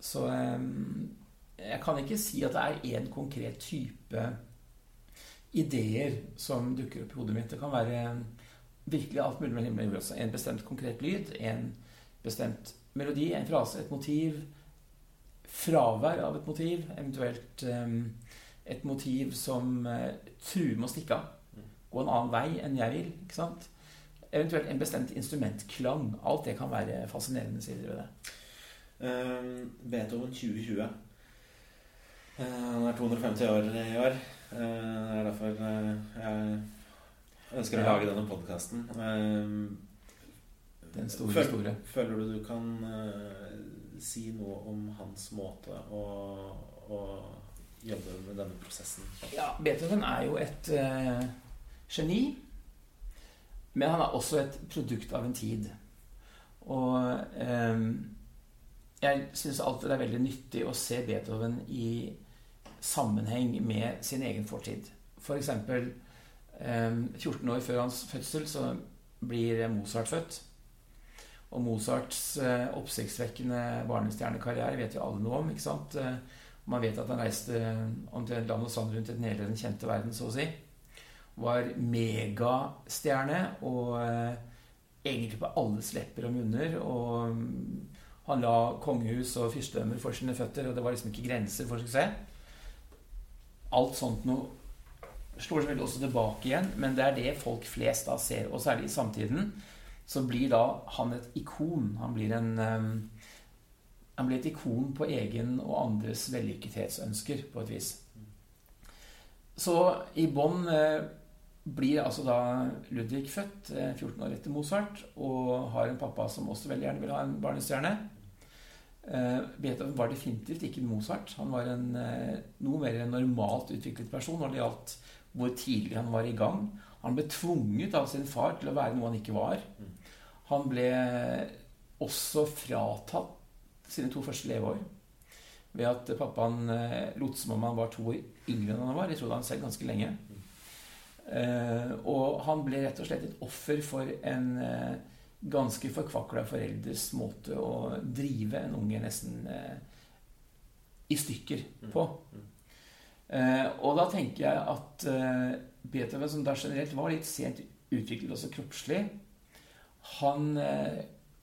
Så um, jeg kan ikke si at det er én konkret type ideer som dukker opp i hodet mitt. Det kan være virkelig alt mulig med himmel og jord. En bestemt konkret lyd, en bestemt melodi, en frase, et motiv. Fravær av et motiv, eventuelt um, et motiv som uh, truer med å stikke av. Gå en annen vei enn jeg vil. ikke sant? Eventuelt en bestemt instrumentklang. Alt det kan være fascinerende sider ved det. Um, Beethoven 2020. Uh, han er 250 år i år. Uh, det er derfor uh, jeg ønsker å lage denne podkasten. Den store føl, historie. Føler du du kan si noe om hans måte å, å jobbe med denne prosessen? Ja, Beethoven er jo et uh, geni. Men han er også et produkt av en tid. Og um, jeg syns alltid det er veldig nyttig å se Beethoven i sammenheng med sin egen fortid. For um, 14 år før hans fødsel så blir Mozart født. Og Mozarts eh, oppsiktsvekkende barnestjernekarriere vet jo alle noe om. ikke sant? Eh, man vet at han reiste omtrent land og sand rundt den hele den kjente verden, så å si. Var megastjerne og eh, egentlig på alles lepper og munner. Og mm, han la kongehus og fyrstedømmer for sine føtter, og det var liksom ikke grenser for suksess. Alt sånt noe slår selvfølgelig også tilbake igjen, men det er det folk flest da ser. Og særlig i samtiden så blir da han et ikon. Han blir en han blir et ikon på egen og andres vellykkethetsønsker, på et vis. Så i bånn eh, blir altså da Ludvig født eh, 14 år etter Mozart og har en pappa som også veldig gjerne vil ha en barnestjerne. Eh, Beethoven var definitivt ikke Mozart. Han var en eh, noe mer normalt utviklet person når det gjaldt hvor tidlig han var i gang. Han ble tvunget av sin far til å være noe han ikke var. Han ble også fratatt sine to første leveår ved at pappaen eh, lot som om han var to år yngre enn han var. Det trodde han selv ganske lenge. Eh, og han ble rett og slett et offer for en eh, ganske forkvakla foreldres måte å drive en unge nesten i stykker på. Og da tenker jeg at Beethoven, som da generelt var litt sent utviklet også kroppslig, han eh,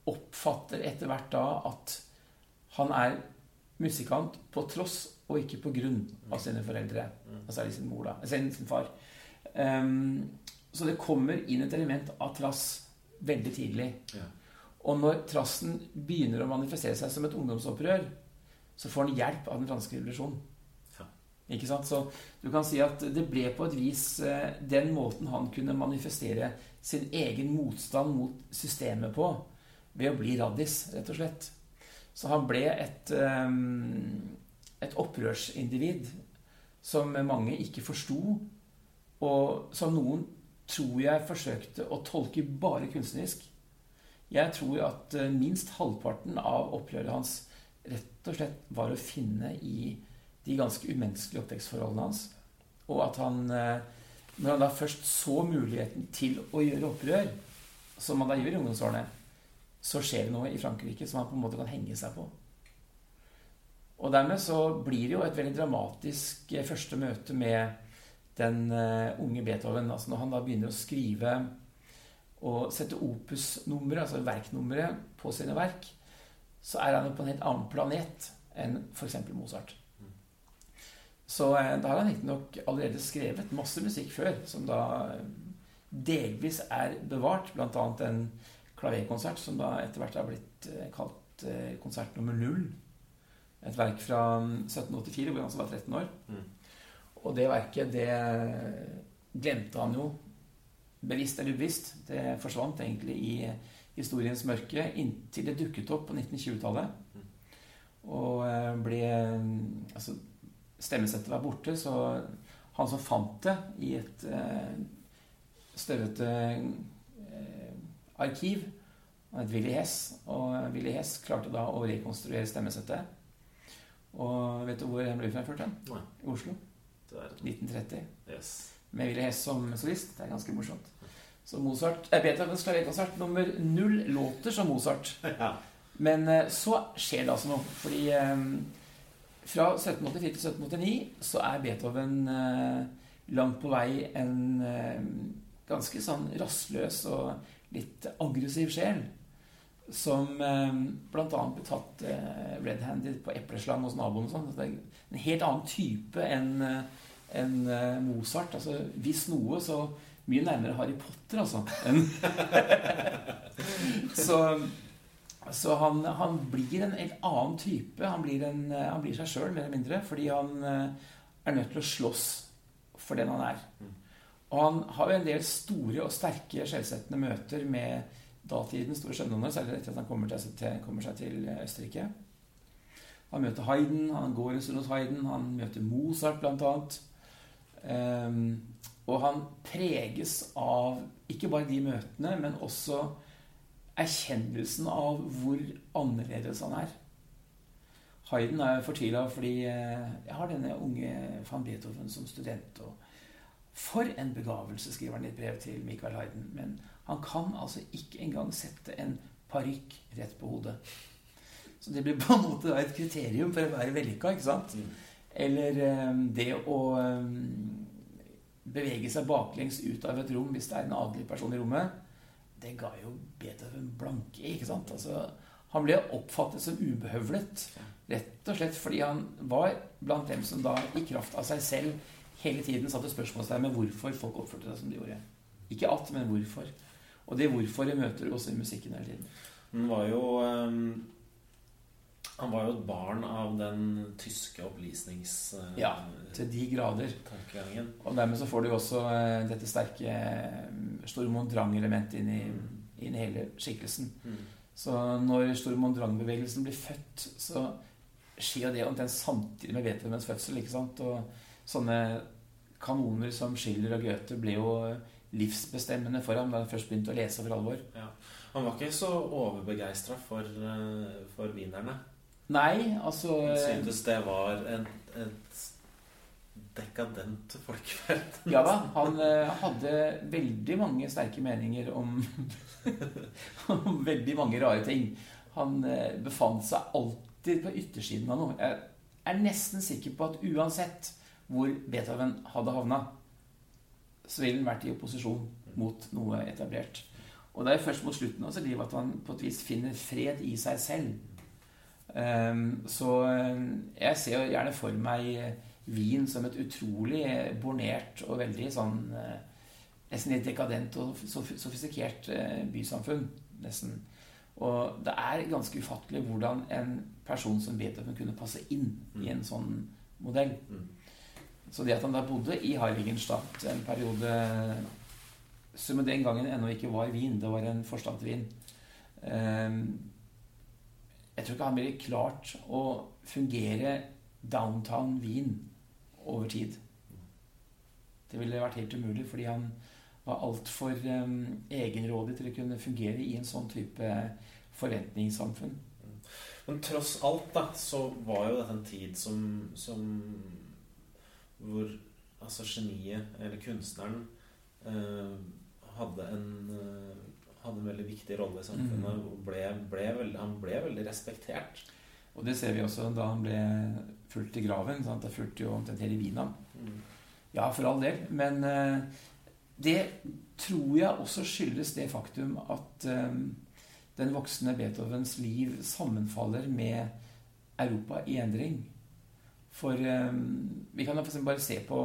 oppfatter etter hvert da at han er musikant på tross og ikke på grunn av sine foreldre. Altså særlig sin mor, da. Sin, sin far. Um, så det kommer inn et element av trass veldig tidlig. Ja. Og når trassen begynner å manifestere seg som et ungdomsopprør, så får han hjelp av den franske revolusjonen. Ikke sant? Så du kan si at det ble på et vis eh, den måten han kunne manifestere sin egen motstand mot systemet på, ved å bli raddis, rett og slett. Så han ble et, um, et opprørsindivid som mange ikke forsto, og som noen tror jeg forsøkte å tolke bare kunstnerisk. Jeg tror at eh, minst halvparten av opprøret hans rett og slett var å finne i de ganske umenneskelige oppvekstforholdene hans. Og at han, eh, når han da først så muligheten til å gjøre opprør, som han da gjør i ungdomsårene, så skjer det noe i Frankrike som han på en måte kan henge seg på. Og dermed så blir det jo et veldig dramatisk eh, første møte med den uh, unge Beethoven. Altså når han da begynner å skrive og sette opus-nummeret, altså verknummeret, på sine verk, så er han jo på en helt annen planet enn f.eks. Mozart. Så uh, da har han riktignok allerede skrevet masse musikk før, som da delvis er bevart, bl.a. en klaverkonsert som da etter hvert har blitt uh, kalt konsert nummer null et verk fra 1784 hvor han altså var 13 år. Mm. Og det verket, det glemte han jo bevisst eller ubevisst. Det forsvant egentlig i historiens mørke inntil det dukket opp på 1920-tallet. Mm. Og eh, ble Altså, stemmesettet var borte, så han som fant det i et eh, støvete eh, arkiv, han het Willy Hess, og Willy Hess klarte da å rekonstruere stemmesettet. Og vet du hvor han ble fremført? Nei. I Oslo. 1930. Yes. Med Willy Hess som solist. Det er ganske morsomt. Så Mozart er Beethovens klaverkonsert nummer null låter som Mozart. Ja. Men eh, så skjer det altså noe. Fordi eh, fra 1784 til 1789 så er Beethoven eh, langt på vei en eh, ganske sånn rastløs og litt aggressiv sjel som eh, bl.a. ble tatt eh, red-handed på epleslang hos naboen. og sånn. En helt annen type enn eh, en, eh, Mozart. Altså, hvis noe, så mye nærmere Harry Potter, altså. så så han, han, blir en helt annen type. Han blir, en, eh, han blir seg sjøl, mer eller mindre, fordi han eh, er nødt til å slåss for den han er. Mm. Og han har jo en del store og sterke skjellsettende møter med datidens store skjønnhånder, særlig etter at han kommer, til, kommer, seg til Østerrike. Han møter Hayden, han går en stund hos Hayden, han møter Mozart bl.a. Um, ehm, og han preges av ikke bare de møtene, men også erkjennelsen av hvor annerledes han er. Hayden er fortvila fordi eh, jeg har denne unge van Beethoven som student. og For en begavelse, skriver han i et brev til Michael Hayden. Men han kan altså ikke engang sette en parykk rett på hodet. Så det blir på en måte et kriterium for å være vellykka. ikke sant? Mm. Eller um, det å um, bevege seg baklengs ut av et rom hvis det er en adelig person i rommet, det ga jo Beethoven blanke ikke sant? Altså, han ble oppfattet som ubehøvlet. Rett og slett fordi han var blant dem som da i kraft av seg selv hele tiden satte spørsmålstegn med hvorfor folk oppførte seg som de gjorde. Ikke at, men hvorfor. Og det hvorfor møter du også i musikken hele tiden. Den var jo um, Han var jo et barn av den tyske opplysnings... Uh, ja, til de grader. Og dermed så får du også uh, dette sterke um, Stormont Drang-elementet inn, mm. inn, i hele skikkelsen. Mm. Så når Stormont Drang-bevegelsen blir født, så skjer det omtrent samtidig med Beethovens fødsel. ikke sant? Og sånne kanoner som Schiller og Goethe ble jo livsbestemmende for ham da han først begynte å lese for alvor. Ja. Han var ikke så overbegeistra for, for wienerne. Nei, altså Han syntes det var et, et dekadent folkeferd. ja da. Han uh, hadde veldig mange sterke meninger om, om veldig mange rare ting. Han uh, befant seg alltid på yttersiden av noe. Jeg er nesten sikker på at uansett hvor Beethoven hadde havna, så ville han vært i opposisjon mot noe etablert. Og det er først mot slutten av sitt liv at han på et vis finner fred i seg selv. Um, så ehm, jeg ser jo gjerne for meg Wien som et utrolig bornert og veldig sånn Nesten litt dekadent og sofistikert bysamfunn. Nesten. Og det er ganske ufattelig hvordan en person som Beethoven kunne passe inn i en sånn modell. Mm. Så det at han da bodde i Heiligenstadt en periode som den gangen ennå ikke var Wien, det var en forstad til Wien ehm, Jeg tror ikke han ville klart å fungere downtown Wien over tid. Det ville vært helt umulig, fordi han var altfor um, egenrådig til å kunne fungere i en sånn type forventningssamfunn. Men tross alt da, så var jo dette en tid som, som hvor altså geniet, eller kunstneren, eh, hadde en eh, hadde en veldig viktig rolle i samfunnet. Mm. Ble, ble veldig, han ble veldig respektert. Og det ser vi også da han ble fulgt i graven. Sant? Det fulgte jo omtrent hele Wien ham. Ja, for all del. Men eh, det tror jeg også skyldes det faktum at eh, den voksne Beethovens liv sammenfaller med Europa i endring. For eh, vi kan f.eks. bare se på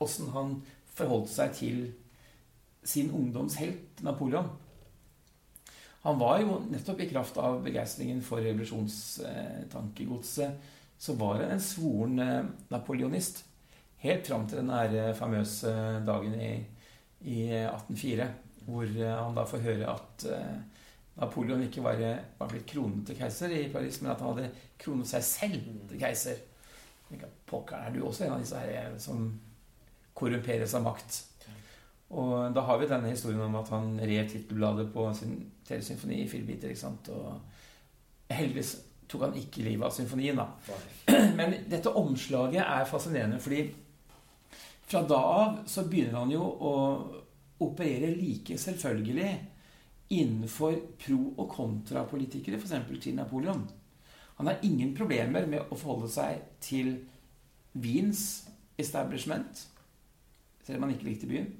åssen han forholdt seg til sin ungdoms helt, Napoleon. Han var jo nettopp i kraft av begeistringen for revolusjonstankegodset så var han en svoren eh, napoleonist. Helt fram til den der famøse dagen i, i 1804, hvor eh, han da får høre at eh, Napoleon ikke var, var blitt kronet til keiser i Paris, men at han hadde kronet seg selv til keiser. Pokker, er du også en av disse her som korrumperes av makt? Og da har vi denne historien om at han rev tittelbladet på sin telesymfoni i fire biter. ikke sant? Og heldigvis tok han ikke livet av symfonien, da. Men dette omslaget er fascinerende, fordi fra da av så begynner han jo å operere like selvfølgelig innenfor pro- og kontrapolitikere, f.eks. til Napoleon. Han har ingen problemer med å forholde seg til Wiens establishment, selv om han ikke likte byen.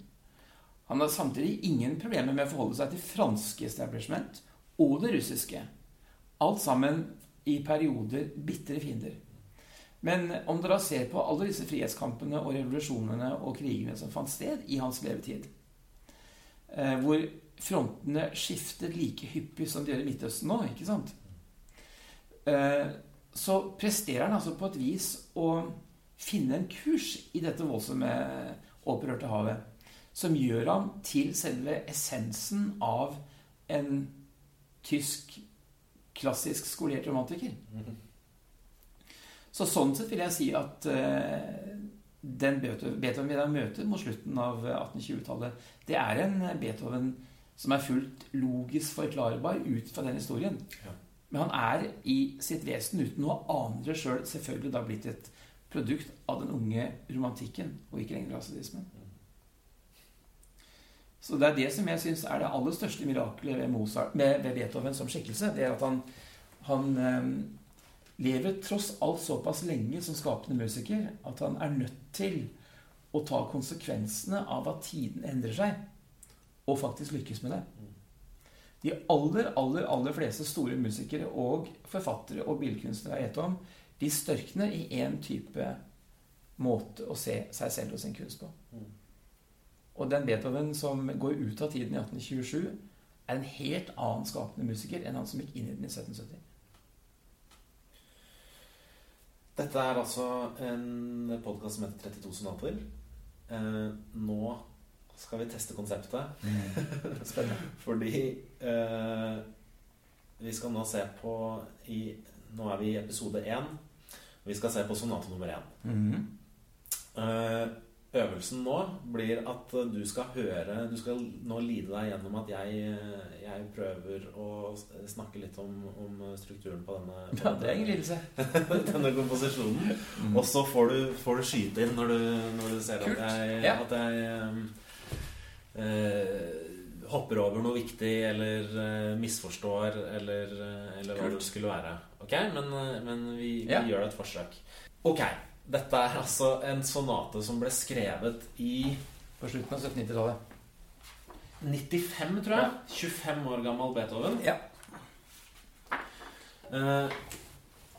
Han har samtidig ingen problemer med å forholde seg til franske establishment og det russiske. Alt sammen i perioder bitre fiender. Men om dere ser på alle disse frihetskampene og revolusjonene og krigene som fant sted i hans levetid, eh, hvor frontene skiftet like hyppig som de gjør i Midtøsten nå, ikke sant? Eh, så presterer han altså på et vis å finne en kurs i dette voldsomme opprørte havet som gjør ham til selve essensen av en tysk, klassisk skolert romantiker. Så sånn sett vil jeg si at uh, den Beethoven vi da møter mot slutten av 1820-tallet, det er en Beethoven som er fullt logisk forklarbar ut fra den historien. Ja. Men han er i sitt vesen, uten noe ane det sjøl, selv, selvfølgelig da blitt et produkt av den unge romantikken, og ikke lenger rasismen. Så det er det som jeg syns er det aller største mirakelet ved, Mozart, ved, Beethoven som skikkelse. Det er at han, han eh, lever tross alt såpass lenge som skapende musiker at han er nødt til å ta konsekvensene av at tiden endrer seg, og faktisk lykkes med det. De aller, aller, aller fleste store musikere og forfattere og billedkunstnere jeg vet om, de størkner i én type måte å se seg selv og sin kunst på. Og den Beethoven som går ut av tiden i 1827, er en helt annen skapende musiker enn han som gikk inn i den i 1770. Dette er altså en podkast som heter 32 sonater. Eh, nå skal vi teste konseptet. Mm. Fordi eh, vi skal nå se på i, Nå er vi i episode én. Vi skal se på sonate nummer én. Mm. Eh, øvelsen nå blir at du skal høre Du skal nå lide deg gjennom at jeg, jeg prøver å snakke litt om, om strukturen på denne, på ja, det er ingen lidelse. denne komposisjonen. Mm. Og så får du, får du, skyte inn når du, når du ser Kult. at jeg, ja. at jeg eh, hopper over noe viktig eller eh, misforstår eller, eller hva det skulle være. Ok? Men, men vi, vi Ja. gjør et forsøk. Ok. Dette er altså en sonate som ble skrevet i På slutten av 1790-tallet. 95, tror jeg. 25 år gammel Beethoven. Ja. Eh,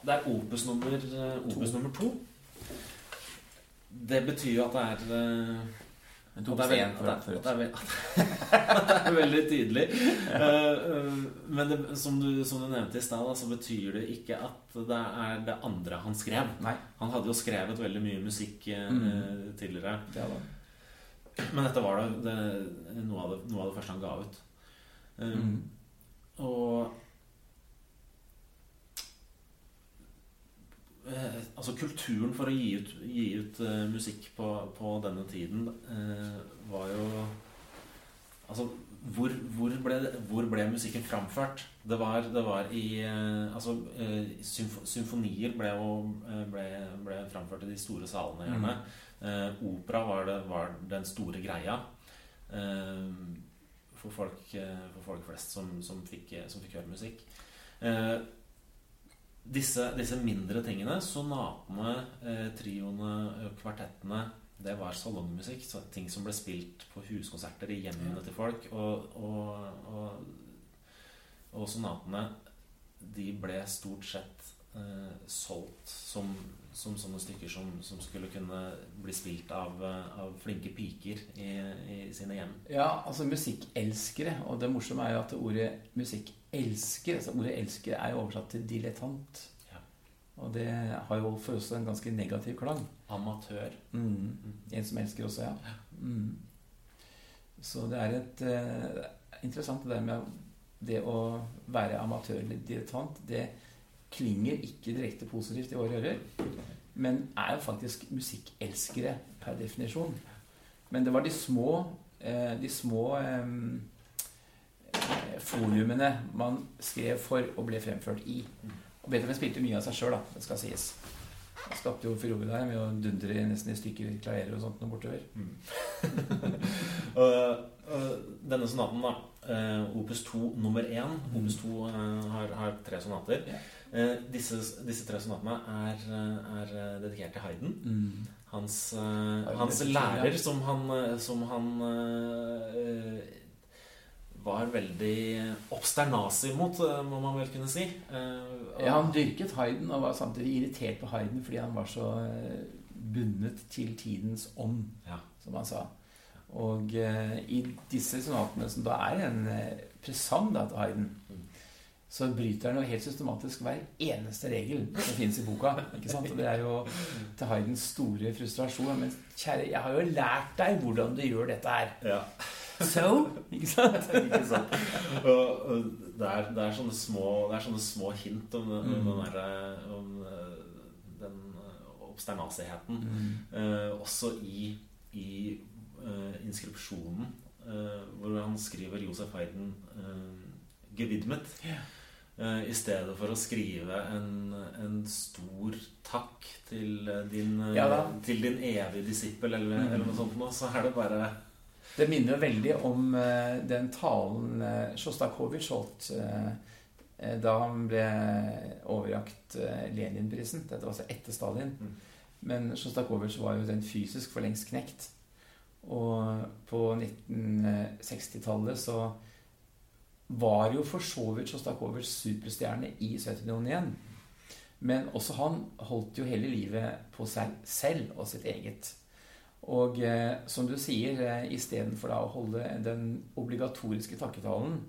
Det er opus nummer, eh, opus nummer to. Det betyr jo at det er eh, at det er, på veld- én for at det, at det, er, at det er veldig tydelig. Eh, eh, Men det, som, du, som du nevnte i stad, så betyr det ikke at det er det andre han skrev. Nei. Han hadde jo skrevet veldig mye musikk eh, Mm. tidligere. Ja. Men dette var da det, noe, det, noe av det første han ga ut. Eh, Mm. Og Altså kulturen for å gi ut, gi ut eh, musikk på, på denne tiden eh, var jo Altså hvor, hvor, ble, hvor ble musikken framført? Det var, det var i eh, Altså eh, symf symfonier ble eh, ble, ble framført i de store salene, gjerne. Eh, opera var, det, var den store greia. Eh, for folk, eh, for folk flest som, som, fikk, som fikk høre musikk. Eh, disse, disse mindre tingene, sonatene, eh, trioene, eh, kvartettene det var salongmusikk. Så ting som ble spilt på huskonserter i hjemmene til folk. Og, og, og, og sonatene de ble stort sett eh, solgt som, som, sånne stykker som, som, skulle kunne bli spilt av, av flinke piker i, i, sine hjem. Ja, altså musikkelskere. Og det morsomme er jo at ordet musikkelsker altså Ordet 'elsker' er jo oversatt til dilettant. Og det har jo for oss en ganske negativ klang. Amatør. Mm. En som elsker også, ja. Mm. Så det er et uh, interessant det der med det å være amatør eller dilettant. Det klinger ikke direkte positivt i våre ører, men er jo faktisk musikkelskere per definisjon. Men det var de små, uh, de små um, foliumene man skrev for og ble fremført i. Og Beethoven spilte mye av seg sjøl, det skal sies. Han skapte jo furore der med å dundre nesten i stykker klarerer og sånt noe bortover. Mm. og, og, denne sonaten, da, Opus 2 nummer 1 mm. Opus 2 uh, eh, har, har, tre sonater. Yeah. Uh, disse, disse, tre sonatene er, er dedikert til Hayden. Mm. Hans, hans lærer, som han, som han var veldig obsternasig mot, eh, må man vel kunne si. Uh, ja, han dyrket Hayden og var samtidig irritert på Hayden fordi han var så eh, bundet til tidens ånd, ja. som han sa. Og uh, i disse sonatene, som da er en uh, presang da, til Hayden, mm. Så bryter han jo helt systematisk hver eneste regel som finnes i boka. ikke sant? Og det er jo til Haydens store frustrasjon. Men kjære, jeg har jo lært deg hvordan du gjør dette her. Ja. So Ikke sant? ikke sant? Og, og det, er, det, er sånne små, det er sånne små hint om, om, mm. den, derre om eh, den eh, obsternasigheten. Mm. Eh, også i, i uh, inskripsjonen, uh, hvor han skriver Josef Hayden uh, 'gewidmet'. Yeah. I stedet for å skrive en, en stor takk til din, ja, til din evige disippel, eller, mm. eller noe sånt, så er det bare det minner jo veldig om den talen Sjostakovitsj holdt da han ble overjakt Lenin-prisen. Dette var altså etter Stalin. Mm. Men Sjostakovitsj var jo den fysisk for lengst knekt. Og på 1960-tallet så var jo for så vidt Sjostakovitsj superstjerne i Sovjetunionen igjen. Men også han holdt jo hele livet på seg selv og sitt eget. Og eh, som du sier, eh, istedenfor å holde den obligatoriske takketalen,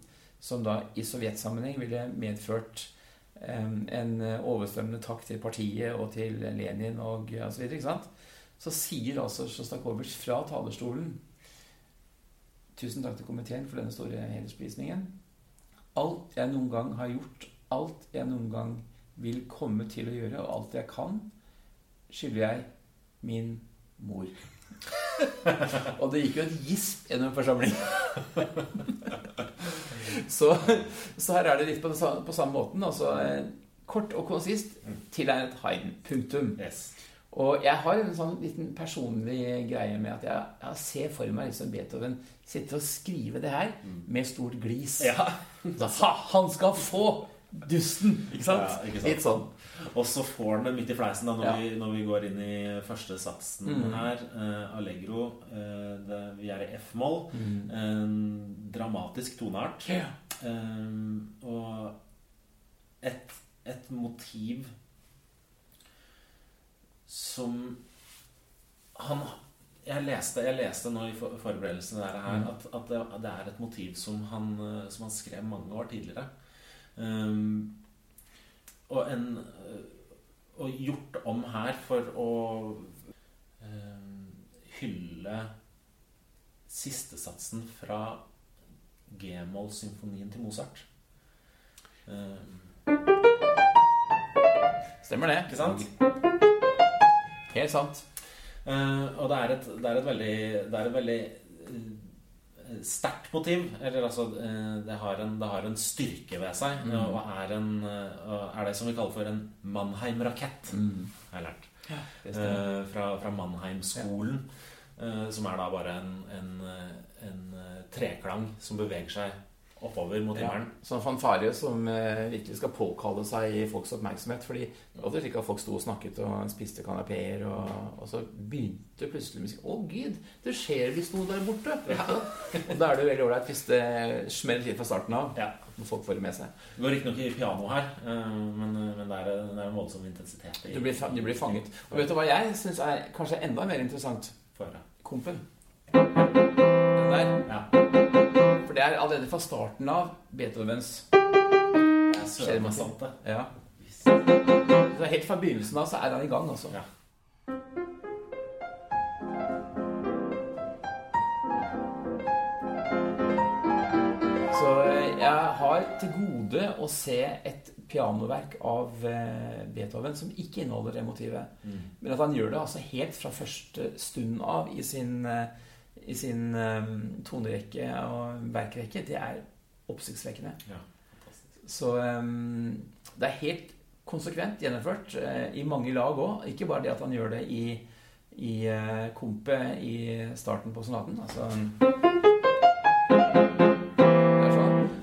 som da i sovjetsammenheng ville medført eh, en overstrømmende takk til partiet og til Lenin og osv., så, så sier altså Sjostakovitsj fra talerstolen Tusen takk til komiteen for denne store hedersprisningen. Alt jeg noen gang har gjort, alt jeg noen gang vil komme til å gjøre, og alt jeg kan, skylder jeg min mor. og det gikk jo et gisp gjennom forsamlingen. så, så, her er det litt på, på samme måten. Altså, eh, kort og konsist tilegnet Haydn. Punktum. Yes. Og jeg har en sånn liten personlig greie med at jeg, jeg ser for meg liksom Beethoven sitte og skrive det her mm. med stort glis. Ja. Ha, han skal få dusten! Ikke sant? Ja, ikke sant? Litt sånn. Og så får han det midt i fleisen da, når, ja. vi, når, vi, går inn i første satsen mm. her. Uh, Allegro. Uh, det, vi er i F-moll. Mm. Uh, dramatisk toneart. Ja. Um, og et, et, motiv som han jeg leste, jeg leste nå i forberedelsene der her, mm. at, at det, det, er et motiv som han, som han skrev mange år tidligere. Um, og, en, og gjort om her for å um, hylle sistesatsen fra G-moll-symfonien til Mozart. Um, Stemmer det. Ikke sant? Helt sant. Uh, og det er et, det er et veldig, det er et veldig sterkt motiv. Eller altså eh, det har en, det har en styrke ved seg. Mm. Og er, en, eh, er det som vi kaller for en Mannheim-rakett, mm. har jeg lært. Ja, eh, fra, fra Mannheim-skolen. Ja. som er da bare en, en, en, treklang som beveger seg oppover mot Ja, himmelen. sånn fanfare som eh, virkelig skal påkalle seg folks oppmerksomhet. Fordi det var slik at folk sto og snakket og spiste kanapeer, og, og så begynte plutselig musikk. Å, gud, det skjer visst noe der borte! og da er det jo veldig ålreit hvis det smeller litt fra starten av. Ja. Når folk får det med seg. Det går riktignok i piano her, eh, men, men det, er, det er en voldsom intensitet i Du blir, du blir fanget. Og vet du hva jeg syns er kanskje enda mer interessant? Kompen. Den der. Ja. Det er allerede fra starten av Beethovens Det er Skjer det søren sant, det. Ja. Så helt fra begynnelsen av så er han i gang, altså. Ja. Så eh, jeg har til gode å se et pianoverk av eh, Beethoven som ikke inneholder det motivet. Mm. Men at han gjør det altså helt fra første stund av i sin, eh, i sin eh, tonerekke og verkrekke, det er oppsiktsvekkende. Ja. Så um, det er helt konsekvent gjennomført uh, i mange lag òg. Ikke bare det at han gjør det i, i uh, kompet i starten på sonaten. Altså sånn.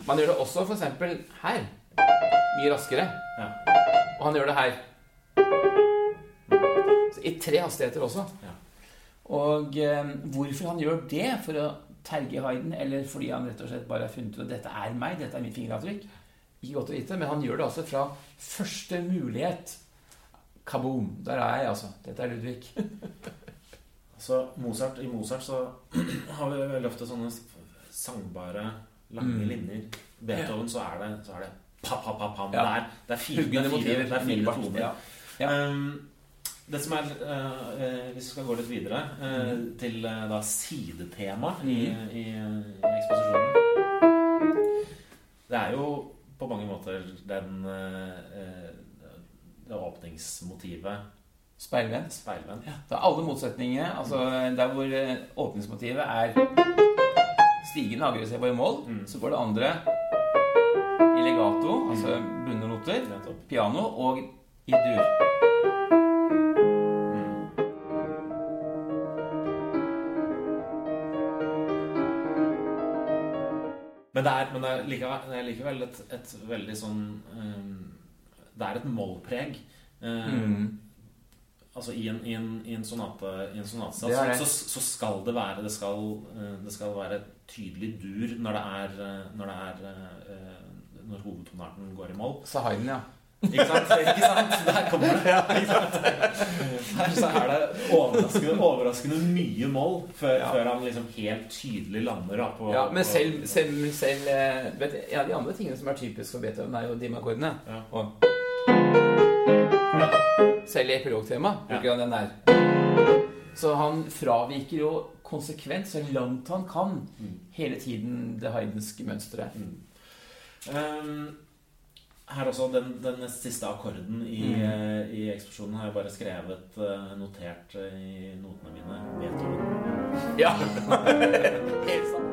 Man gjør det også f.eks. her. Mye raskere. Ja. Og han gjør det her. Så I tre hastigheter også. Ja. Og eh, hvorfor han gjør det, for å terge Hayden, eller fordi han rett og slett bare har funnet ut at dette er meg, dette er mitt fingeravtrykk, ikke godt å vite, men han gjør det altså fra første mulighet. Kaboom! Der er jeg, altså. Dette er Ludvig. Så Mozart, I Mozart så har vi veldig ofte sånne sangbare, lange Mm. linjer. Beethoven så er det, så er det pa, pa, pa, pam. Ja. Det, er, det er fire, det er fire, det er fire toner. Ja. Ja. Um, det som er uh, Hvis vi skal gå litt videre eh, til uh, da sidetema i, Mm. i, i eksposisjonen Det er jo på mange måter den det åpningsmotivet Speilvendt. speilvendt. Ja, det er alle motsetningene. Altså, der hvor åpningsmotivet er stigende aggressiv og i mål, Mm. så går det andre i legato, altså bundne noter, piano og i dur. Men det er, men det er likevel, det er likevel et, et veldig sånn um, Det er et mollpreg. Um, Mm. Altså i en, i en, i en sonate I en er så, så skal det være det skal, eh, det skal være tydelig dur når det er eh, Når det er eh, Når hovedtonarten går i moll. Sa Haydn, ja. Ikke sant? Ikke sant? Der kommer det. Ikke sant? Her så er det overraskende, overraskende mye mål før, Ja. før han liksom helt tydelig lander da, på ja men på- selv, selv, selv eh, vet, ja, de andre tingene som er typisk for Beethoven, er jo dimakkordene. Ja. Og Selv i epilogtema bruker han den der. Så han fraviker jo konsekvent, så langt han kan, Mm. hele tiden det heidenske mønsteret. Um, her også, den, den siste akkorden i, Mm. eh, i eksplosjonen har jeg bare skrevet, eh, notert eh, i notene mine. Beethoven. Ja, helt sant.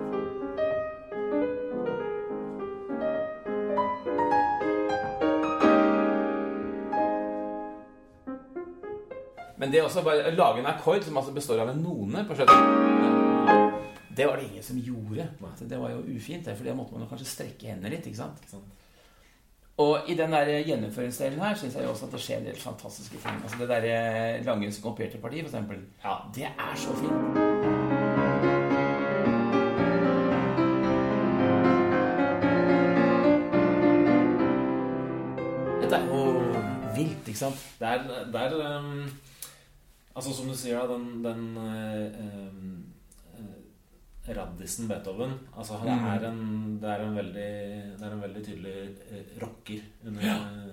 Men det også bare å lage en akkord som altså består av en none på slutten Det var det ingen som gjorde. Så Det var jo ufint, for det måtte man jo kanskje strekke hendene litt. ikke sant? Ikke sant? Og i den der gjennomføringsdelen her syns jeg jo også at det skjer en del fantastiske ting. Altså Det der lange kompierte partiet, for eksempel. Ja, Det er så fint. Dette er jo vilt, ikke sant? det er, det er um, Altså, som du sier, da, den, den eh, um, eh, Raddisen Beethoven Altså, det Mm. er en, det er en veldig Det er en veldig tydelig eh, rocker. Under,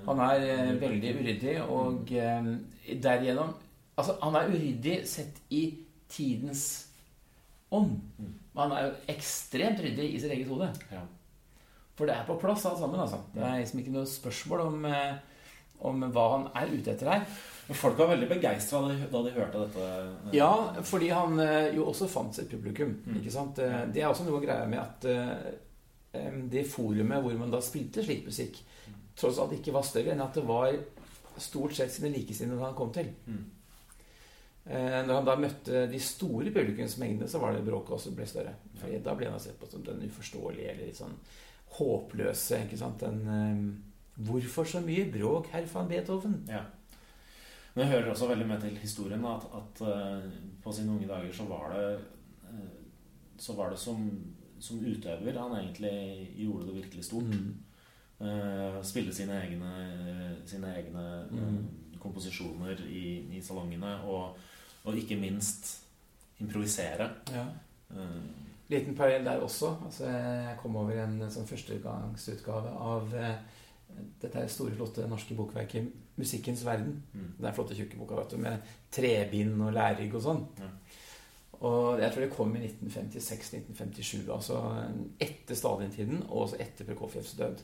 Han er under, veldig uryddig, og eh, derigjennom Altså, han er uryddig sett i tidens ånd. Mm. Men han er jo ekstremt ryddig i sitt eget hode. Ja. For det er på plass alt sammen, altså. Det er liksom ikke noe spørsmål om, eh, om hva han er ute etter her. Men folk var veldig begeistra da, de- hørte dette. eh, Ja, fordi han eh, jo også fant sitt publikum. Mm. ikke sant? Eh, Det er også noe greia med at det forumet hvor man da spilte slik musikk, tross alt ikke var større enn at det var stort sett sine likesinnede han kom til. Mm. Når han da møtte de store publikumsmengdene, så var det bråket også ble større. Fordi da ble han sett på som den uforståelige eller litt sånn håpløse. ikke sant? Den Hvorfor så mye bråk, herr van Beethoven? Ja. Men jeg hører også veldig med til historien at, at uh, på sine unge dager så var det uh, Så var det som, som, utøver han egentlig gjorde det virkelig stort. Mm. Uh, spille sine egne, sine egne mm. komposisjoner i, i salongene, og, og, ikke minst improvisere. Ja. Liten parallell der også. Altså, jeg kom over en sånn førstegangsutgave av dette store, flotte norske bokverket 'Musikkens verden'. Mm. Er flotte, tjukke boka vet du, med trebind og lærrygg og sånn. Ja. Og jeg tror det kom i 1956-1957. Altså etter Stalin-tiden og også etter Prokofjevs død.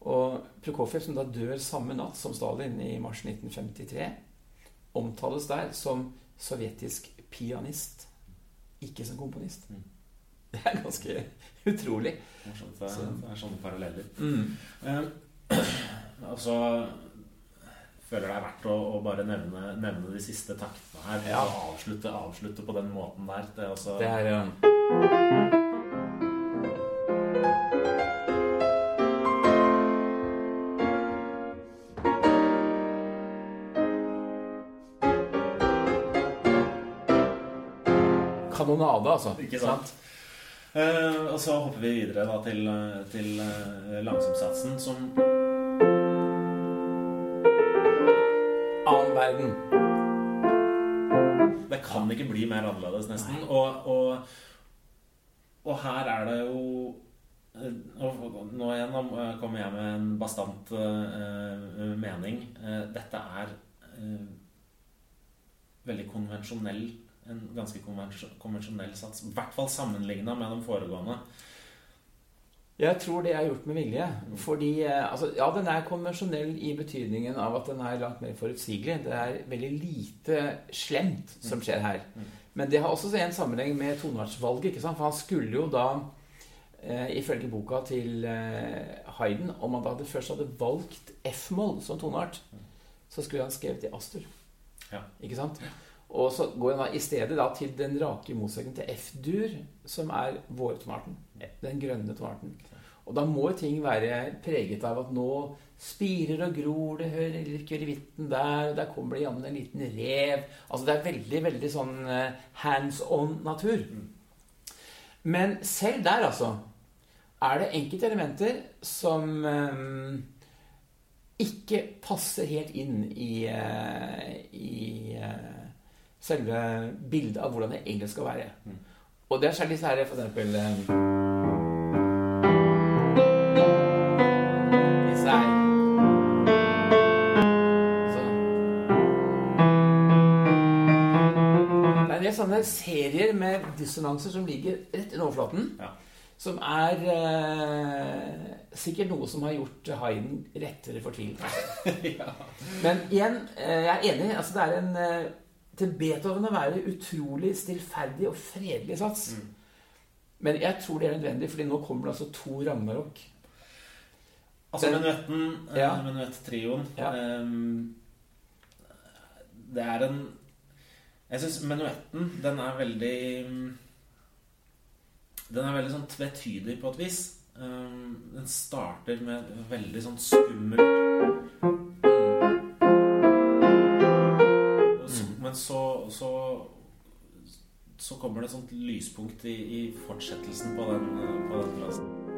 Og Prokofjev, som da dør samme natt som Stalin i mars 1953, omtales der som sovjetisk pianist, ikke som komponist. Mm. Det er ganske utrolig. Det er, det er sånne paralleller. Mm. Eh, Og så føler det er verdt å, å bare nevne, nevne, de siste taktene her. Ja. Og avslutte, avslutte, på den måten der. Det er, også... det er ja. Kanonade, altså. Ikke sant? Uh, og så hopper vi videre da, til, til uh, langsomsatsen, som verden. Det kan ikke bli mer annerledes, nesten. Og, og, og, her er det jo nå igjen kommer jeg med en bastant uh, mening. Uh, dette er uh, veldig konvensjonell En ganske konvensjonell sats. I hvert fall sammenligna med de foregående. Jeg tror det er gjort med vilje. Fordi, eh, altså, Ja, den er konvensjonell i betydningen av at den er langt mer forutsigelig. Det er veldig lite slemt som skjer her. Men det har også en sammenheng med toneartsvalget. For han skulle jo da, eh, ifølge boka til eh, Hayden, om han da først hadde valgt F-moll som toneart, så skulle han skrevet i Astur. Ja. Ikke sant? Og så går han da i stedet da til den rake motsetningen til F-dur, som er vårtomaten. Den grønne tomaten. Og da må ting være preget av at nå spirer og gror det, hører kurvitten der, og der kommer det jammen en liten rev. Altså det er veldig, veldig sånn eh, hands on natur. Men selv der, altså, er det enkelte elementer som um, ikke passer helt inn i, uh, i selve bildet av hvordan det egentlig skal være. Mm. Og det er særlig så her for eksempel serier med dissonanser som ligger rett under overflaten. Ja. Som er eh, sikkert noe som har gjort Hayden rettere fortvilet. ja. Men igjen, eh, jeg er enig. Altså, det er en eh, til Beethoven å være utrolig stillferdig og fredelig sats. Mm. Men jeg tror det er nødvendig, fordi nå kommer det altså to ragnarok. Altså menuetten, eh, ja. menuett-trioen ja. um, Det er en Jeg syns menuetten, den er veldig Den er veldig sånn tvetydig på et vis. Um, den starter med veldig sånn skummelt men så, så, så kommer det et sånt lyspunkt i, i fortsettelsen på den, på den plassen.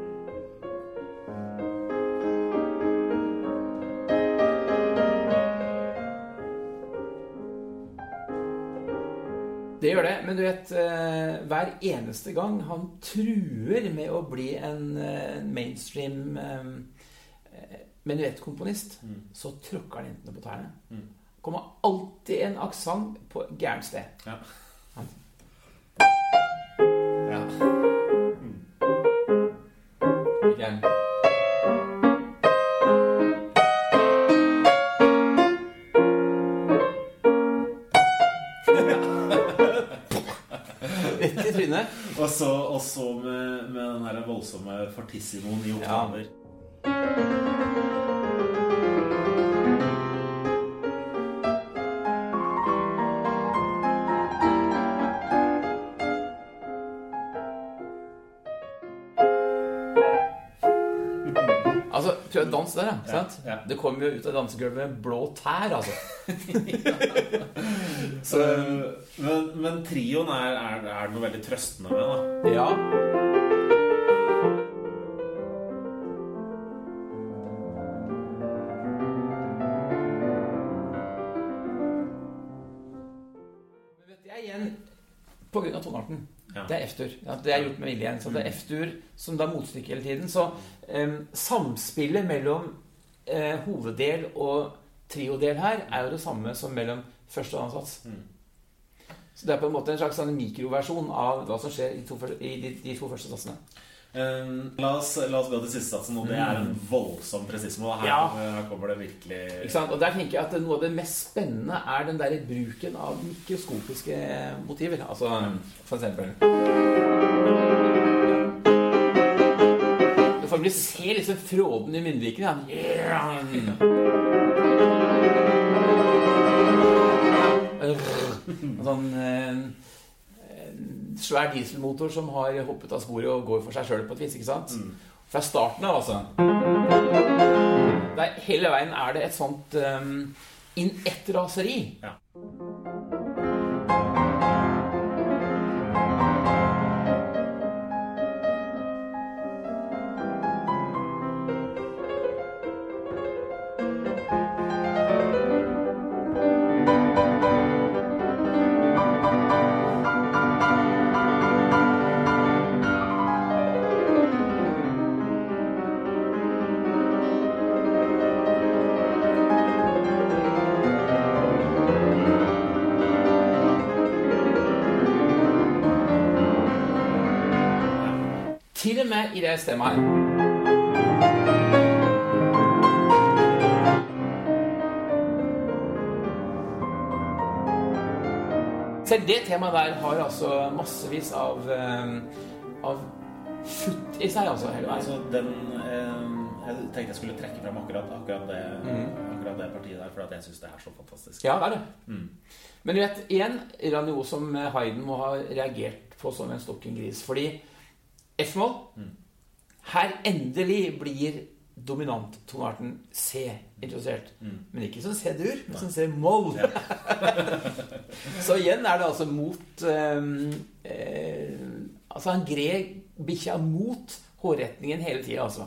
Det gjør det, men du vet eh, Hver eneste gang han truer med å bli en eh, mainstream eh, menuettkomponist, mm. så tråkker han jentene på tærne. Mm kommer alltid en aksent på gærent sted. Ja. ja. Trynet. Og så, og så med, med, den her voldsomme fortissimoen i oktaver. Ja. Aktuell dans der, ja. Sant? ja. Det kom jo ut av dansegulvet med blå tær, altså. Så, men, men trioen er, er, er noe veldig trøstende med, da. Ja. F-dur. Det er gjort med vilje. Så det er F-dur som da motstykke hele tiden. Så em, samspillet mellom eh, hoveddel og triodel her er jo det samme som mellom første og annen sats. Mm. Så det er på en måte en slags sånn mikroversjon av hva som skjer i, to, i de, de to første satsene. Eh, la, oss, la oss gå til siste satsen, og det er en voldsom presisme. Og her, Ja. her kommer det virkelig? Og der tenker jeg at Noe av det mest spennende er den der bruken av mikroskopiske motiver. Altså for eksempel Du får se liksom fråden i munnvikene. En sånn eh, svær dieselmotor som har hoppet av sporet og går for seg sjøl på et vis. ikke sant? Fra starten av, altså. Der, hele veien er det et sånt um, inn ett raseri. Ja. Det her. Selv det temaet der har altså massevis av, um, av futt i seg, altså, hele veien. Altså, den eh, Jeg tenkte jeg skulle trekke frem akkurat, akkurat, det, akkurat det partiet der, for at jeg syns det er så fantastisk. Ja, det er det. Men du vet, én radio som Hayden må ha reagert på som en stokken gris. Fordi F-moll Her endelig blir dominanttonearten C introdusert. Men ikke som C-dur, men som C-moll. Så igjen er det altså mot eh, eh, Altså han gred bikkja mot hårretningen hele tida, altså.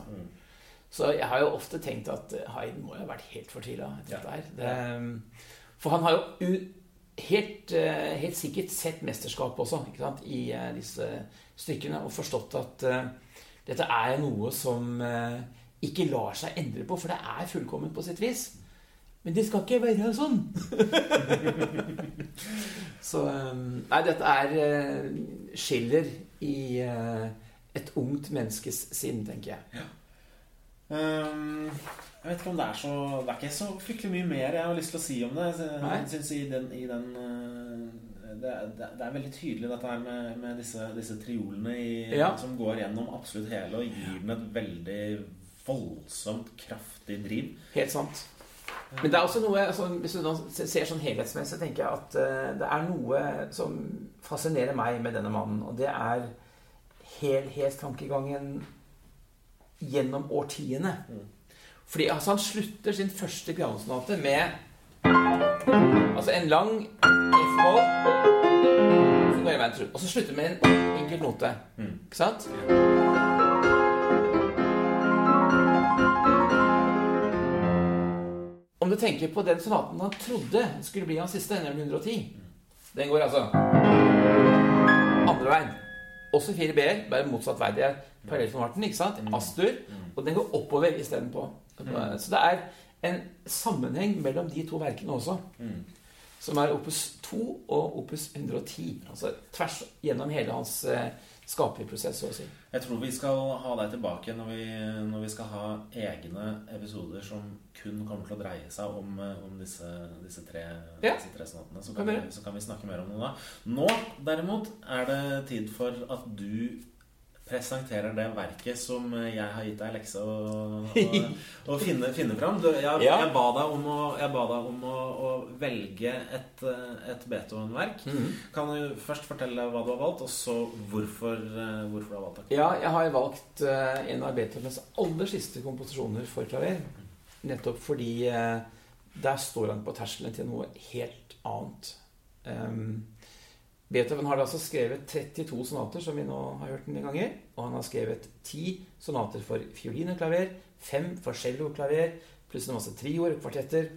Så jeg har jo ofte tenkt at eh, Hayden må jo ha vært helt fortvila etter dette her. Det, for han har jo helt, eh, helt sikkert sett mesterskap også i eh, disse stykkene og forstått at dette er noe som eh, ikke lar seg endre på, for det er fullkomment på sitt vis. Men det skal ikke være sånn! Så eh, Nei, dette er skiller i eh, et ungt menneskes sinn, tenker jeg. Um, jeg vet ikke om det er så Det er ikke så fryktelig mye mer jeg har lyst til å si om det. Jeg Nei. synes i den, i den eh, det, det, det er veldig tydelig dette her med, med disse, disse triolene i, Ja. som går gjennom absolutt hele og gir den et veldig voldsomt kraftig driv. Helt sant. Men det er også noe altså, Hvis du ser sånn helhetsmessig, tenker jeg at uh, det er noe som fascinerer meg med denne mannen, og det er helhetstankegangen gjennom årtiene. Fordi altså, han slutter sin første pianosonate med Altså en lang F-moll som går i veien. Og så slutter med en enkel note. Ikke sant? Om du tenker på den sonaten han trodde skulle bli hans siste, nemlig 110 Den går altså andre veien. Også fire b-er, bare motsatt vei. Det er parallellformaten, ikke sant? Astur. Og den går oppover istedenpå. Så det er en sammenheng mellom de to verkene også. Som er opus 2 og opus 110. Altså tvers gjennom hele hans eh, skaperprosess, så å si. Jeg tror vi skal ha deg tilbake når vi, når vi skal ha egne episoder som kun kommer til å dreie seg om, eh, om disse, disse, tre, Ja. disse tre sonatene. Så Kan vi, så kan vi snakke mer om det da. Nå, derimot, er det tid for at du presenterer det verket som jeg har gitt deg lekse å, å, å finne, finne, fram. Du, jeg, jeg, ba deg om å, deg om å, å velge et, et Beethoven-verk. Mm -hmm. Kan du først fortelle hva du har valgt, og så hvorfor, hvorfor du har valgt det? Ja, jeg har valgt en av Beethovens aller siste komposisjoner for klaver. Nettopp fordi der står han på terskelen til noe helt annet. Um, Beethoven har altså skrevet 32 sonater, som vi nå har hørt en del ganger. Og han har skrevet 10 sonater for fiolin og klaver, 5 for cello og klaver, pluss en masse trioer og kvartetter,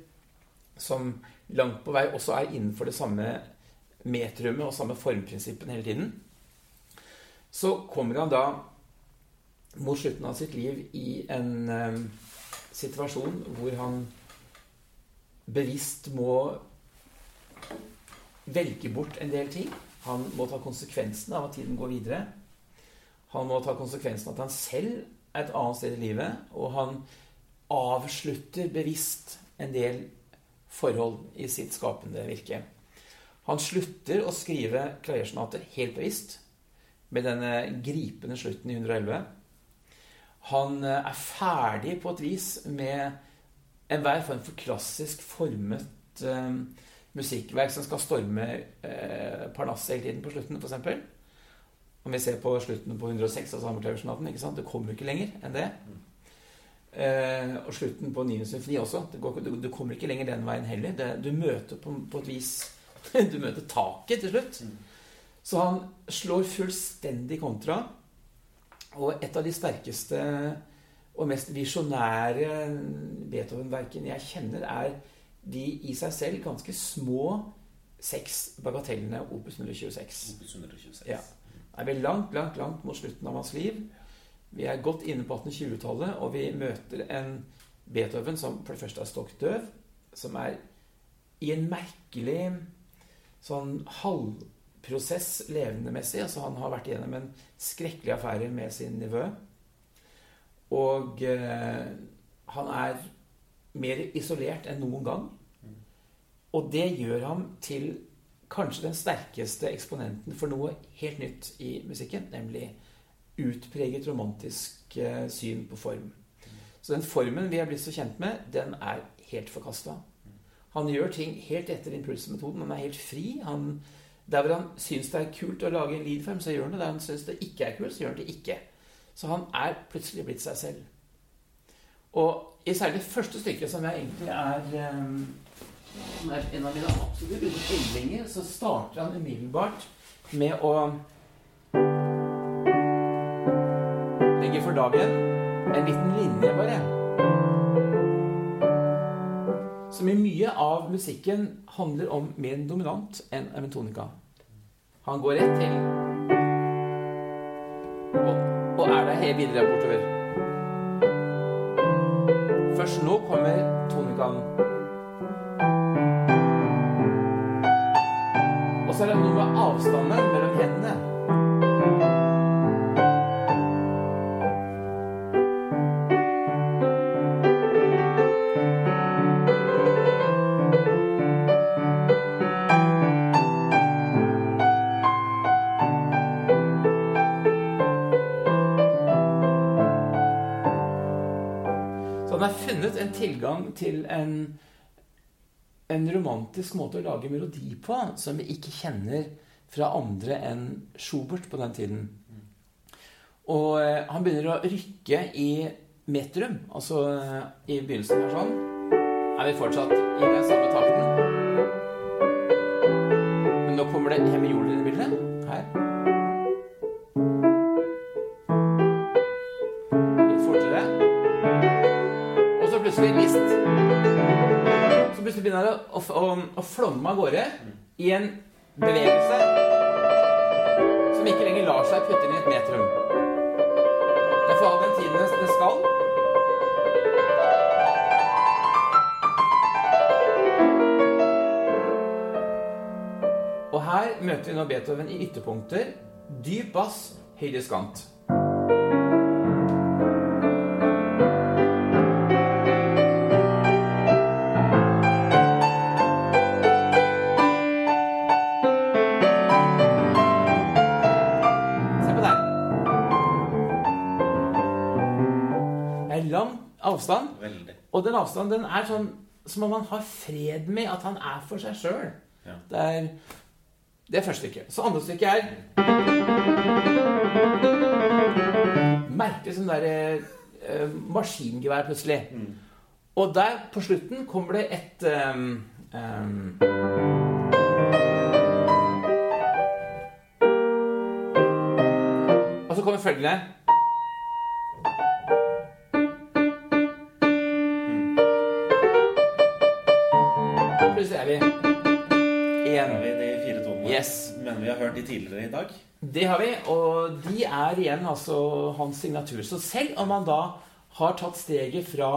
som langt på vei også er innenfor det samme metrummet og samme formprinsippene hele tiden. Så kommer han da mot slutten av sitt liv i en um, situasjon hvor han bevisst må velge bort en del ting. Han må ta konsekvensen av at tiden går videre. Han må ta konsekvensen av at han selv er et annet sted i livet. Og han avslutter bevisst en del forhold i sitt skapende virke. Han slutter å skrive klaversonater helt bevisst med denne gripende slutten i 111. Han eh, er ferdig på et vis med enhver form for klassisk formet eh, musikkverk som skal storme eh, Parnasset hele tiden på slutten, f.eks. Om vi ser på slutten på 106 av Sammerklaversonaten, ikke sant? Det kommer ikke lenger enn det. Eh, og slutten på 9. symfoni også. Går, du, kommer ikke lenger den veien heller. Det, du møter på, på, et vis Du møter taket til slutt. Så han slår fullstendig kontra. Og et av de sterkeste og mest visjonære Beethoven-verkene jeg kjenner, er de i seg selv ganske små seks bagatellene Opus 126. Opus 126. Ja. Er vi langt, langt, langt mot slutten av hans liv. Vi er godt inne på 1820-tallet, og vi møter en Beethoven som for det første er stokk døv, som er i en merkelig sånn halvprosess levendemessig. Altså han har vært igjennom en skrekkelig affære med sin nevø. Og eh, han er mer isolert enn noen gang. Og det gjør ham til kanskje den sterkeste eksponenten for noe helt nytt i musikken, nemlig utpreget romantisk eh, syn på form. Så den formen vi er blitt så kjent med, den er helt forkasta. Han gjør ting helt etter impulsmetoden. Han er helt fri. Han, der hvor han syns det er kult å lage en leadform, så gjør han det. Der han syns det ikke er kult, så gjør han det ikke. Så han er plutselig blitt seg selv. Og i særlig det første stykket, som jeg egentlig er, um, er en av mine absolutte yndlinger, så starter han umiddelbart med å legge for dagen en liten linje, bare. Som i mye av musikken handler om mer dominant enn eventonika. Han går rett til og, og er der helt videre bortover. Først nå kommer tonekanen. Og så er det noe med avstanden mellom hendene. Tilgang til en, en romantisk måte å lage melodi på som vi ikke kjenner fra andre enn Schubert på den tiden. Og eh, han begynner å rykke i metrum, altså eh, i begynnelsen her sånn. Er vi fortsatt i den samme takten? Men nå kommer det hemioler i bildet. Begynner å, å, å, å flomme av gårde i en bevegelse som ikke lenger lar seg putte inn i et metrum. Det får all den tiden det skal. Og her møter vi nå Beethoven i ytterpunkter. Dyp bass, høy diskant. Og den avstanden den er sånn som om man har fred med at han er for seg sjøl. Ja. Det er det er første stykket. Så andre stykket er Merkelig sånn derre eh, maskingevær, plutselig. Og der, på slutten, kommer det et ehm, ehm, Og så kommer følgende Yes. Men vi har hørt de tidligere i dag. Det har vi, og de er igjen altså hans signatur. Så selv om han da har tatt steget fra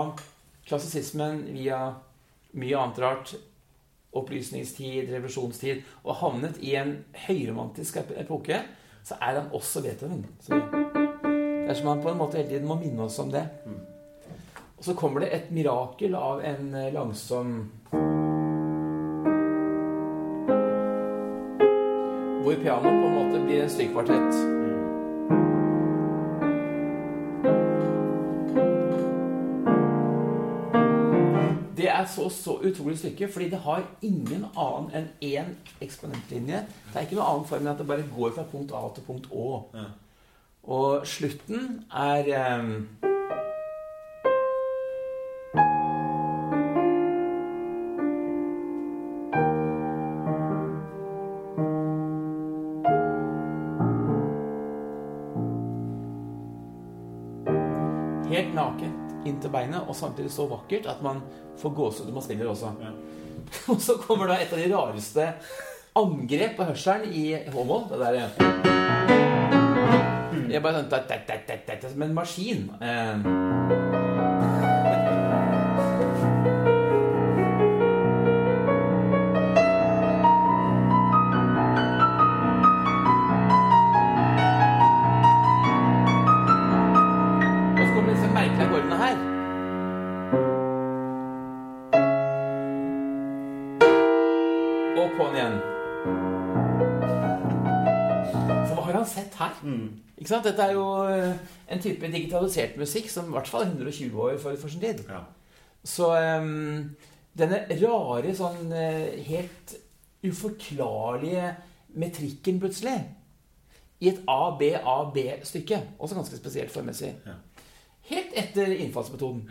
klassisismen via mye annet rart, opplysningstid, revolusjonstid, og havnet i en høyromantisk epoke, så er han også Beethoven. Så det er som han på en måte hele tiden må minne oss om det. Og så kommer det et mirakel av en eh, langsom Hvor piano på en måte blir en strykekvartett. Det er så, så utrolig stykke, fordi det har ingen annen enn én eksponentlinje. Det er ikke noen annen form enn at det bare går fra punkt A til punkt Å. Og slutten er ehm, inntil beinet, og samtidig så vakkert at man får gåsehud når man spiller også. Ja. Og så kommer da et av de rareste angrep på hørselen i H-moll. Det der Jeg bare sånn Som en maskin. Eh. Sant? Dette er jo eh, en type digitalisert musikk som i hvert fall er 120 år for, for sin tid. Ja. Så um, denne rare, sånn eh, helt uforklarlige metrikken plutselig i et A-B-A-B-stykke, også ganske spesielt formmessig, Ja. helt etter innfallsmetoden.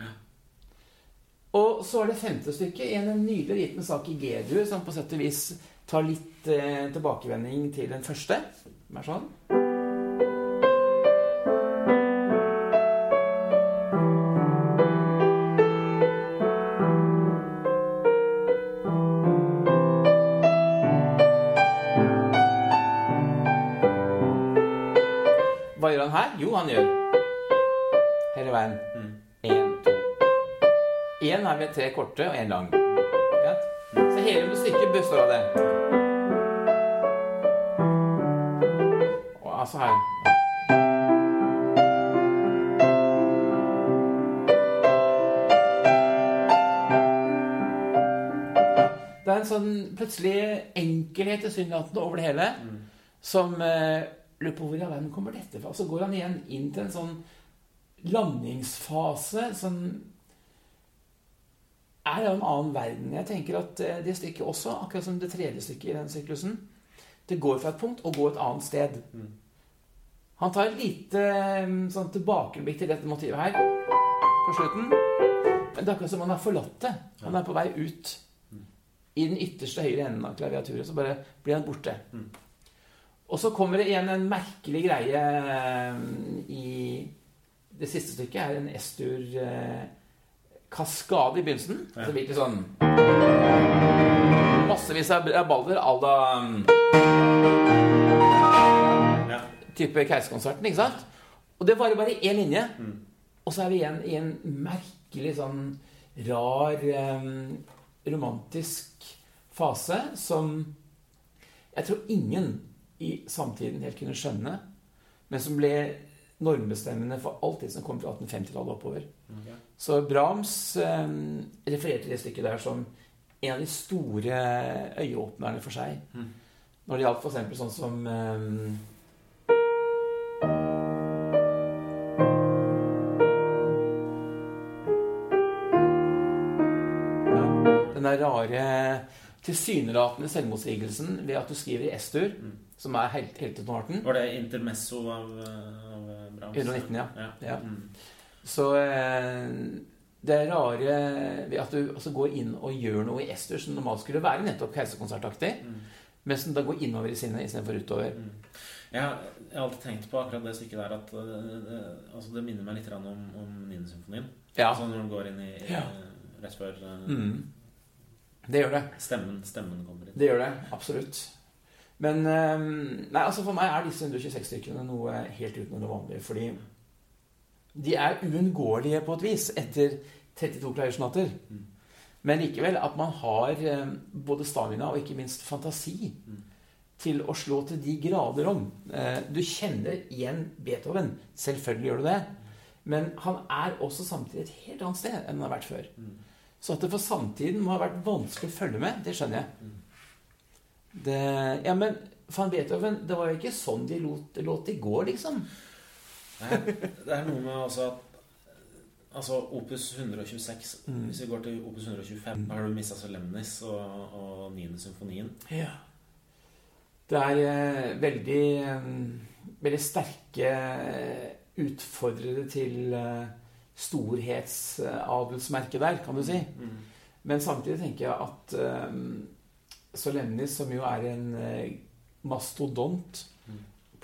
Og så er det femte stykket i en nydelig liten sak i G-dur som på sett og vis tar litt eh, tilbakevending til den første. Som er sånn. Tre korte og én lang. Så hele musikken består av det. Og altså her. Det er en sånn plutselig enkelhet tilsynelatende over det hele som eh, lurer på hvor i all verden kommer dette fra. Så går han igjen inn til en sånn landingsfase som er av en annen verden. Jeg tenker at eh, det stykket også, akkurat som det tredje stykket i den syklusen, det går fra et punkt og går et annet sted. Han tar et lite eh, sånn tilbakeblikk til dette motivet her på slutten. Men det er akkurat som han har forlatt det. Han er på vei ut i den ytterste høyre enden av klaviaturet, så bare blir han borte. Og så kommer det igjen en merkelig greie eh, i det siste stykket. er en S-dur eh, kaskade i begynnelsen. Så virkelig sånn Massevis av baller à la Ja. type Keiserkonserten, ikke sant? Og det varer bare én linje. Og så er vi igjen i en merkelig sånn rar eh, romantisk fase som jeg tror ingen i samtiden helt kunne skjønne, men som ble normbestemmende for alt det som kom fra 1850-tallet oppover. Så Brahms eh, refererte til det stykket der som en av de store øyeåpnerne for seg. Når det gjaldt f.eks. sånn som eh, den rare tilsynelatende selvmotsigelsen ved at du skriver i S-tur, Mm. som er helt, heltetonarten. Var det intermesso av, av Brahms? 119, ja. ja. Ja. Mm. Så eh, det rare at du altså går inn og gjør noe i S-dur som normalt skulle være nettopp keiserkonsertaktig, Mm. mens den da går innover i sinnet istedenfor utover. Mm. Jeg, har, jeg har alltid tenkt på akkurat det stykket der at øh, øh, altså det minner meg litt om, om Niende-symfonien. Ja. Altså når du går inn i Ja. øh, rett før Mm. Det gjør det. stemmen, stemmen kommer inn. Det gjør det. Absolutt. Men eh, Nei, altså for meg er disse 126-stykkene noe helt utenom det vanlige. Fordi de er uunngåelige på et vis etter 32 klaversonater. Mm. Men likevel at man har eh, både stamina og ikke minst fantasi til å slå til de grader om. Eh, du kjenner igjen Beethoven. Selvfølgelig gjør du det. Men han er også samtidig et helt annet sted enn han har vært før. Så at det for samtiden må ha vært vanskelig å følge med, det skjønner jeg. Det, ja, men van Beethoven, det var jo ikke sånn de lot, det gå, liksom. Det er noe med altså at Altså Opus 126 Mm. Hvis vi går til Opus 125, da har du mista Solemnis og, og 9. symfonien. Ja. Det er eh, veldig eh, Veldig sterke eh, utfordrere til eh, storhetsavlsmerket der, kan du si. Mm. Men samtidig tenker jeg at eh, Solemnis, som jo er en eh, mastodont Mm.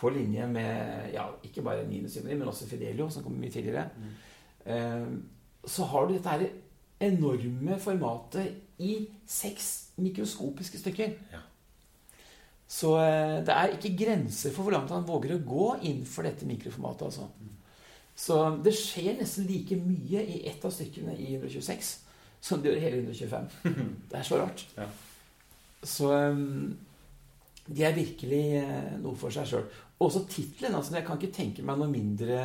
På linje med ja, ikke bare 9. symfoni, men også Fidelio, som kommer mye tidligere, Mm. eh, så har du dette her enorme formatet i seks mikroskopiske stykker. Ja. Så eh, det er ikke grenser for hvor langt han våger å gå innenfor dette mikroformatet. altså. Mm. Så det skjer nesten like mye i ett av stykkene i 126 som det gjør i hele 125. Det er så rart. Ja. Så um, de er virkelig eh, noe for seg sjøl. Også tittelen. Altså, jeg kan ikke tenke meg noe mindre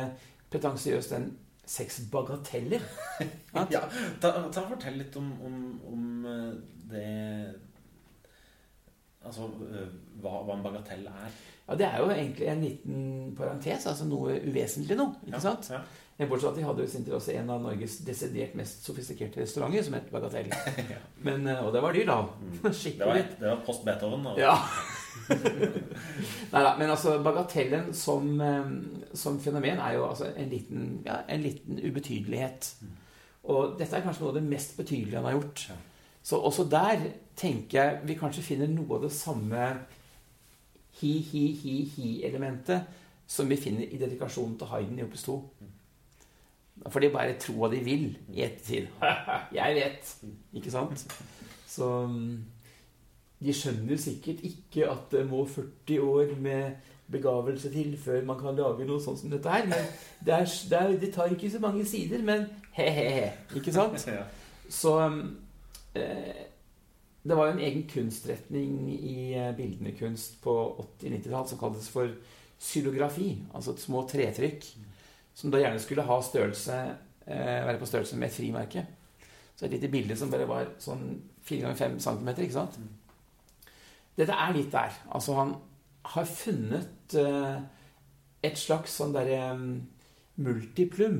pretensiøst enn Seks bagateller. Ja, ta, ta og Fortell litt om, om, om eh, det Altså eh, hva, hva en bagatell er. Ja, Det er jo egentlig en liten parentes, altså noe uvesentlig noe. ikke sant? Ja. Bortsett fra at de hadde jo sin til også en av Norges desidert mest sofistikerte restauranter som het Bagatell. Ja. Men, eh, og det var dyr, da. Mm. Det, var, det var post Beethoven. Da. Ja. Neida, men altså bagatellen som, som fenomen er jo altså en liten, ja, en liten ubetydelighet. Mm. Og dette er kanskje noe av det mest betydelige han har gjort. Så også der tenker jeg vi kanskje finner noe av det samme hi-hi-hi-hi-elementet som vi finner i dedikasjonen til Hayden i Opus 2. Da får de bare tro hva de vil i ettertid. jeg vet! Ikke sant? Så mm, de skjønner sikkert ikke at det må 40 år med begavelse til før man kan lage noe sånt som dette her. Men det, er, det, er, det tar ikke så mange sider, men he-he-he. Ikke sant? Så eh, Det var en egen kunstretning i eh, bildende kunst på 80-90-tall som kaltes for xylografi. Altså et små tretrykk. Som da gjerne skulle ha størrelse eh, være på størrelse med et frimerke. Så et lite bilde som bare var sånn 4 ganger 5 cm. Ikke sant? Dette er litt der. Altså, han har funnet eh, et slags sånn derre um, multiplum.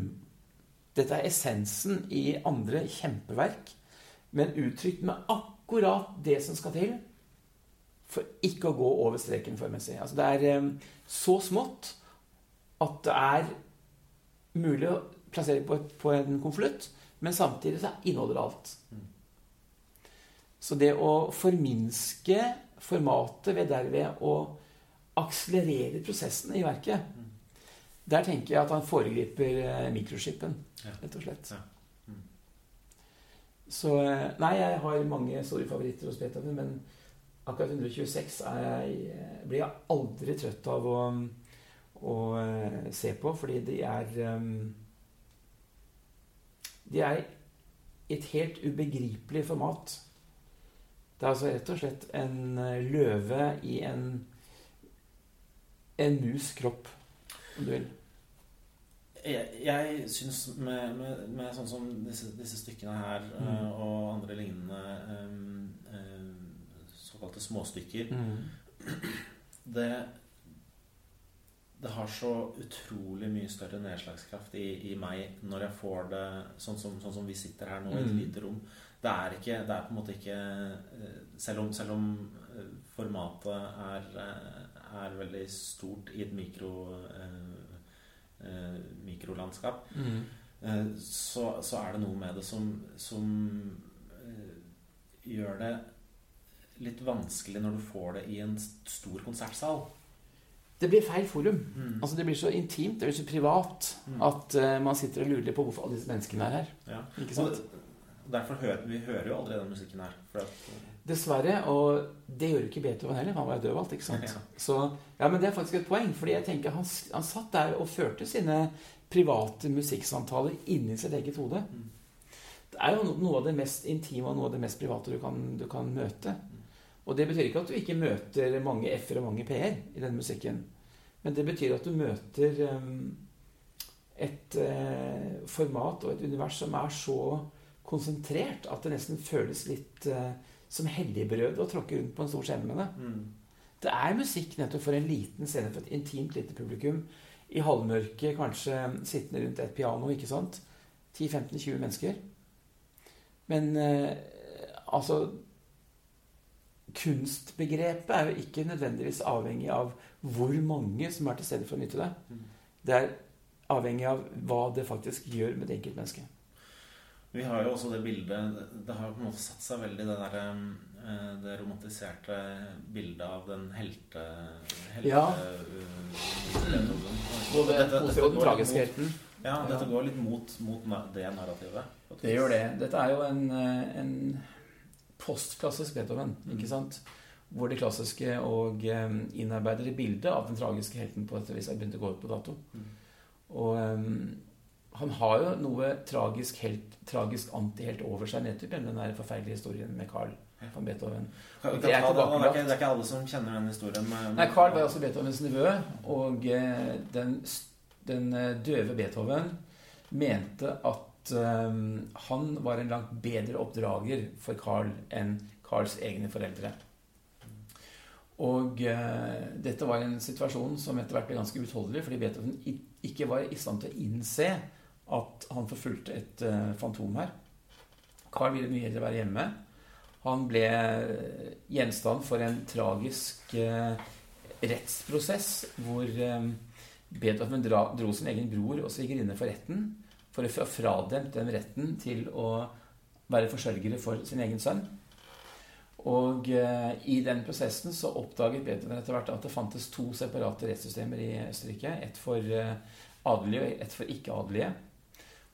Dette er essensen i andre kjempeverk, men uttrykt med akkurat det som skal til for ikke å gå over streken formessig. Altså, det er um, så smått at det er mulig å plassere på, et, på en konvolutt, men samtidig så inneholder det alt. Så det å forminske formatet ved derved å akselerere prosessene i verket Der tenker jeg at han foregriper eh, mikroskipen, rett og slett. Mm. Så eh, Nei, jeg har mange store favoritter hos Beethoven, men akkurat 126 er jeg, eh, blir jeg aldri trøtt av å, å se på, fordi de er De er i et helt ubegripelig format. Det er altså rett og slett en eh, løve i en en mus kropp, om du vil. Jeg, jeg syns med, med, med sånn som disse, disse stykkene her Mm. uh, og andre lignende um, em, såkalte småstykker det, det har så utrolig mye større nedslagskraft i, i meg når jeg får det sånn som, sånn som vi sitter her nå i et Mm. lite rom. Det er, ikke, det er på en måte ikke eh, Selv om, selv om eh, formatet er, eh, er veldig stort i et mikro, eh, mikrolandskap, mm. eh, så, så, er det noe med det som, som eh, gjør det litt vanskelig når du får det i en stor konsertsal. Det blir feil forum. Mm. Altså Det blir så intimt, det blir så privat, mm. at man sitter og lurer på hvorfor alle disse menneskene er her. Ja. Ikke sant? Og derfor hører vi hører jo aldri den musikken her. At, Dessverre. Og det gjør ikke Beethoven heller. Han var jo døv alt, ikke sant. Ja. Så, ja, Men det er faktisk et poeng. fordi jeg tenker han, han satt der og førte sine private musikksamtaler inni sitt eget hode. Mm. Det er jo noe av det mest intime og noe av det mest private du kan, du kan møte. Og det betyr ikke at du ikke møter mange f-er og mange p-er i den musikken. Men det betyr at du møter um, et uh, format og et univers som er så konsentrert at det nesten føles litt uh, som helligbrød å tråkke rundt på en stor scene med det. Mm. Det er musikk nettopp for en liten scene for et intimt lite publikum. I halvmørket, kanskje sittende rundt et piano. ikke sant? 10-15-20 mennesker. Men uh, altså kunstbegrepet er jo ikke nødvendigvis avhengig av hvor mange som er til stede for å nyte det. Mm. Det er avhengig av hva det faktisk gjør med det enkeltmennesket. Vi har jo også det bildet Det har på en måte satt seg veldig det der eh, Det romantiserte bildet av den helte... helte ja. Uh, Både den positive og den tragiske helten. Ja, dette går litt mot, mot det narrativet. Det gjør det. Dette er jo en, eh, en postklassisk Beethoven. Mm. ikke sant? Hvor det klassiske og innarbeidede bildet av den tragiske helten på dette vis har begynt å gå ut på dato. Mm. Og um, han har jo noe tragisk, helt, tragisk antihelt over seg, nettopp gjennom den forferdelige historien med Carl van Beethoven. Det er, det, er ikke, det er, ikke, alle som kjenner den historien. Med, Nei, Carl var også Beethovens nevø, og uh, den, den uh, døve Beethoven mente at um, han var en langt bedre oppdrager for Carl enn Carls egne foreldre. Og uh, dette var en situasjon som etter hvert ble ganske utholdelig, fordi Beethoven ikke var i stand til å innse at han forfulgte et uh, fantom her. Carl ville mye heller være hjemme. Han ble gjenstand for en tragisk uh, rettsprosess hvor Beethoven dra, dro sin egen bror og svigerinne for retten for å få frademt den retten til å være forsørgere for sin egen sønn. Og uh, i den prosessen så oppdaget Beethoven etter hvert at det fantes to separate rettssystemer i Østerrike. Et for eh, adelige og et for ikke-adelige.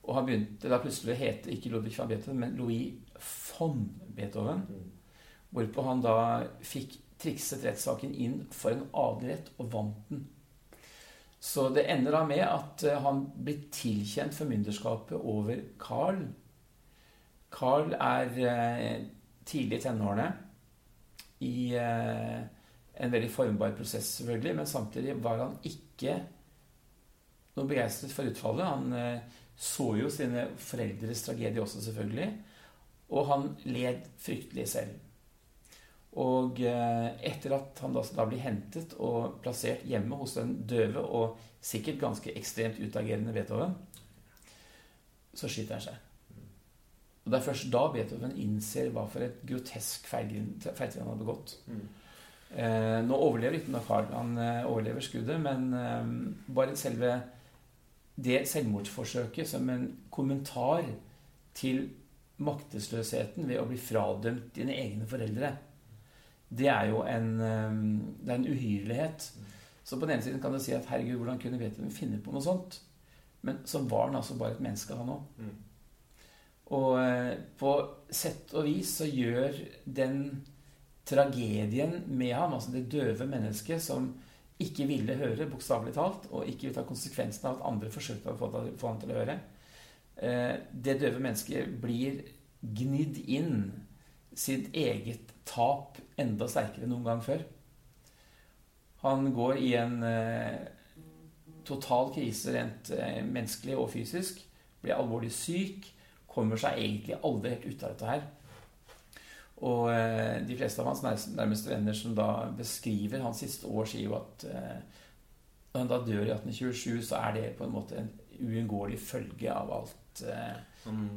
Og han begynte da plutselig å hete ikke Ludvig van Beethoven, men Louis von Beethoven. Hvorpå han da fikk trikset rettssaken inn for en adelig rett og vant den. Så det ender da med at eh, han blir tilkjent formynderskapet over Carl. Carl er eh, tidlig i tenårene i eh, en veldig formbar prosess, selvfølgelig, men samtidig var han ikke noe begeistret for utfallet. Han så jo sine foreldres tragedie også, selvfølgelig, og han led fryktelig selv. Og eh, etter at han da, blir hentet og plassert hjemme hos den døve og sikkert ganske ekstremt utagerende Beethoven, så skyter han seg. Og Det er først da Beethoven innser hva for et grotesk feiltrinn han har begått. Mm. Eh, nå overlever ikke Carl. Han eh, overlever skuddet, men eh, bare selve det selvmordsforsøket som en kommentar til maktesløsheten ved å bli fradømt dine egne foreldre det er jo en, det er en uhyrlighet. Så på den ene siden kan du si at herregud, hvordan kunne Beethoven finne på noe sånt? Men så var han altså bare et menneske, han òg. Mm. Og eh, på sett og vis så gjør den tragedien med ham, altså det døve mennesket som ikke ville høre, bokstavelig talt, og ikke ville ta konsekvensen av at andre forsøkte å få, ham til å høre eh, Det døve mennesket blir gnidd inn sitt eget tap enda sterkere enn noen gang før. Han går i en eh, total krise rent eh, menneskelig og fysisk. Blir alvorlig syk. Kommer seg egentlig aldri helt ut av dette her. Og eh, de fleste av hans nærmeste venner som da beskriver hans siste år, sier jo at eh, når han da dør i 1827, så er det på en måte en uunngåelig følge av alt eh,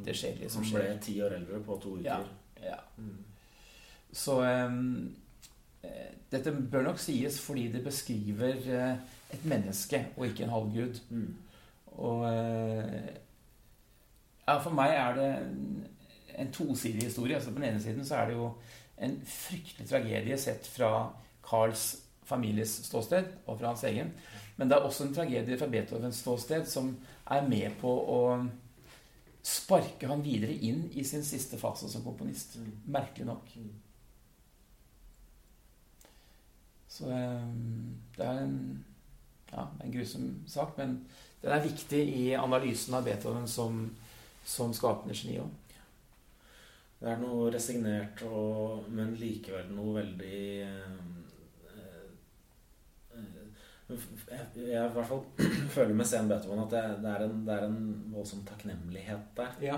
det skjedelige som han ble ti år eldre på to uker. Ja. Mm. Så eh, dette bør nok sies fordi det beskriver et menneske og ikke en halvgud. Mm. Og eh, ja, for meg er det en, tosidig historie. Altså På den ene siden så er det jo en fryktelig tragedie sett fra Carls families ståsted og fra hans egen. Men det er også en tragedie fra Beethovens ståsted som er med på å sparke han videre inn i sin siste fase som komponist. Mm. Merkelig nok. Mm. Så eh, det er en, ja, en grusom sak, men den er viktig i analysen av Beethoven som, som skapende geni òg. Det er noe resignert, og, men likevel noe veldig eh, eh, jeg, jeg i hvert fall føler med Sen Beethoven at det, det, er en, det er en voldsom takknemlighet der. Ja.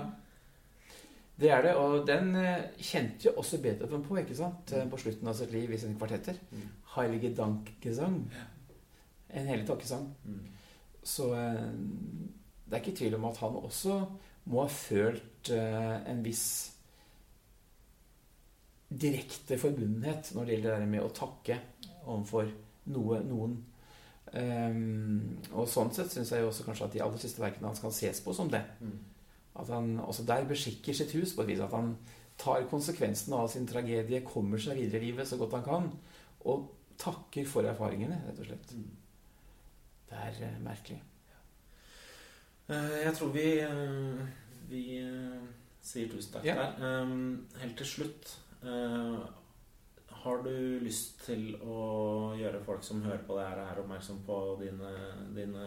Det er det, og den eh, kjente jo også Beethoven på ikke sant? Mm. på slutten av sitt liv i sine kvartetter. Mm. Heilige Dankgesang. En hellig takkesang. Mm. Så eh, det er ikke tvil om at han også må ha følt eh, en viss direkte forbundenhet når det gjelder det der med å takke overfor noe, noen. Um, og sånn sett syns jeg også kanskje at de aller siste verkene hans kan ses på som det. Mm. At han også der beskikker sitt hus på et vis. At han tar konsekvensen av sin tragedie, kommer seg videre i livet så godt han kan, og takker for erfaringene, rett og slett. Mm. Det er uh, merkelig. Eh, Jeg tror vi, eh, vi sier tusen takk Ja. der. Eh, Helt til slutt Har du lyst til å gjøre folk som hører på det her, er oppmerksom på dine, dine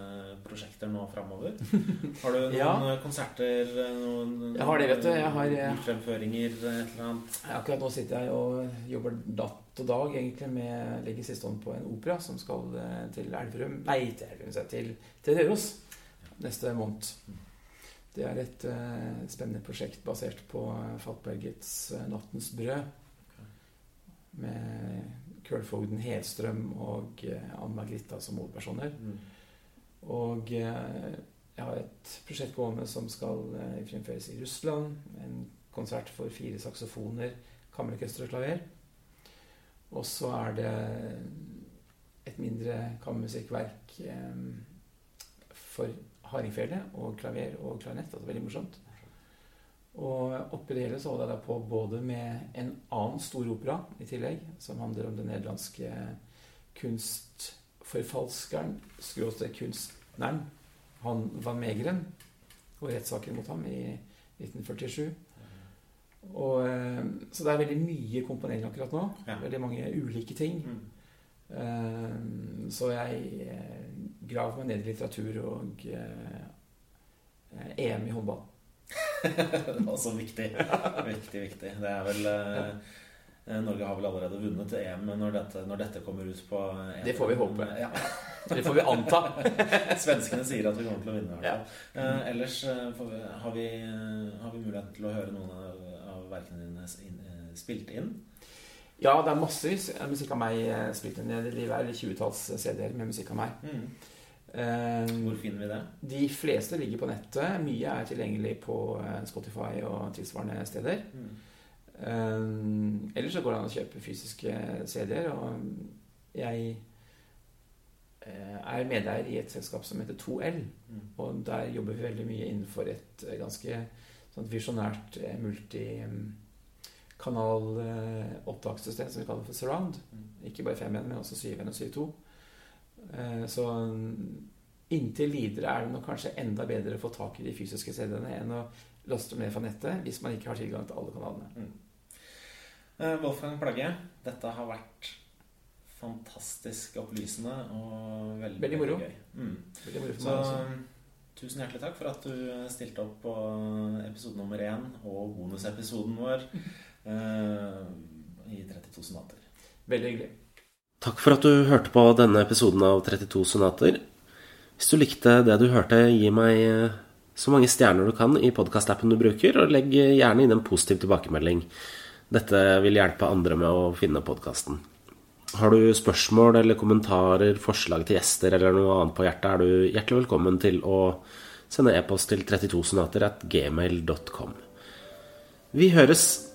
prosjekter nå framover? Har du noen Ja. konserter, noen Jeg har det, vet du. Jeg har, eh, fremføringer, et eller annet? Akkurat nå sitter jeg og jobber datt og dag egentlig med legger siste hånd på en opera som skal eh, til Elverum Nei, til Elverum, til, til Røros neste måned. Det er et uh, spennende prosjekt basert på eh, Falkbergets uh, 'Nattens brød'. Med Kølfogden Hedstrøm og uh, Ann Margritha som hovedpersoner. Mm. Og jeg har et prosjekt gående som skal fremføres i Russland. En konsert for fire saksofoner, kammerorkester og klaver. Og så er det et mindre kammermusikkverk for hardingfele og klaver og klarinett. Altså veldig morsomt. Og oppi det hele så holdt jeg da på både med en annen stor opera i tillegg, som handler om den nederlandske kunstforfalskeren, skråstrek kunstneren, han Van Megeren, og rettssaken mot ham i 1947. Og, eh, så det er veldig mye komponering akkurat nå. Ja. Veldig mange ulike ting. Mm. Eh, Så jeg eh, graver meg ned i litteratur og eh, eh, EM i håndball. Også viktig. Viktig, viktig. Det er vel eh, Norge har vel allerede vunnet EM når dette, når dette kommer ut på EM. Det får vi håpe. Ja. Det får vi anta. Svenskene sier at vi kommer til å vinne. Ja. Eh, ellers eh, får vi, har, vi, eh, har vi mulighet til å høre noen av, av verkene dine inn, eh, spilt inn. Ja, det er massevis musikk av meg eh, spilt inn. Det er 20-talls CD-er med musikk av meg. Eh, Hvor finner vi det? De fleste ligger på nettet. Mye er tilgjengelig på eh, Spotify og tilsvarende steder. Eh, ellers så går det an å kjøpe fysiske CD-er. Og jeg eh, er medeier i et selskap som heter 2L. Mm. Og der jobber vi veldig mye innenfor et eh, ganske sånn visjonært eh, multikanal-opptakssystem som vi kaller for Surround. Mm. Ikke bare 5N, men også 7N og 7.2. Eh, Så inntil videre er det nok kanskje enda bedre å få tak i de fysiske CD-ene enn å laste dem ned fra nettet hvis man ikke har tilgang til alle kanalene. Mm. Wolfgang Plagge, dette har vært fantastisk opplysende og veldig, Veldig moro. gøy. Mm. Veldig moro for meg også. tusen hjertelig takk for at du stilte opp på episode nummer én og bonusepisoden vår eh, i 32 sonater. Veldig hyggelig. Takk for at du hørte på denne episoden av 32 sonater. Hvis du likte det du hørte, gi meg eh, så mange stjerner du kan i podkastappen du bruker, og legg gjerne inn en positiv tilbakemelding. Dette vil hjelpe andre med å finne podkasten. Har du spørsmål eller kommentarer, forslag til gjester eller noe annet på hjertet, er du hjertelig velkommen til å sende e-post til 32sonater at gmail.com. Vi høres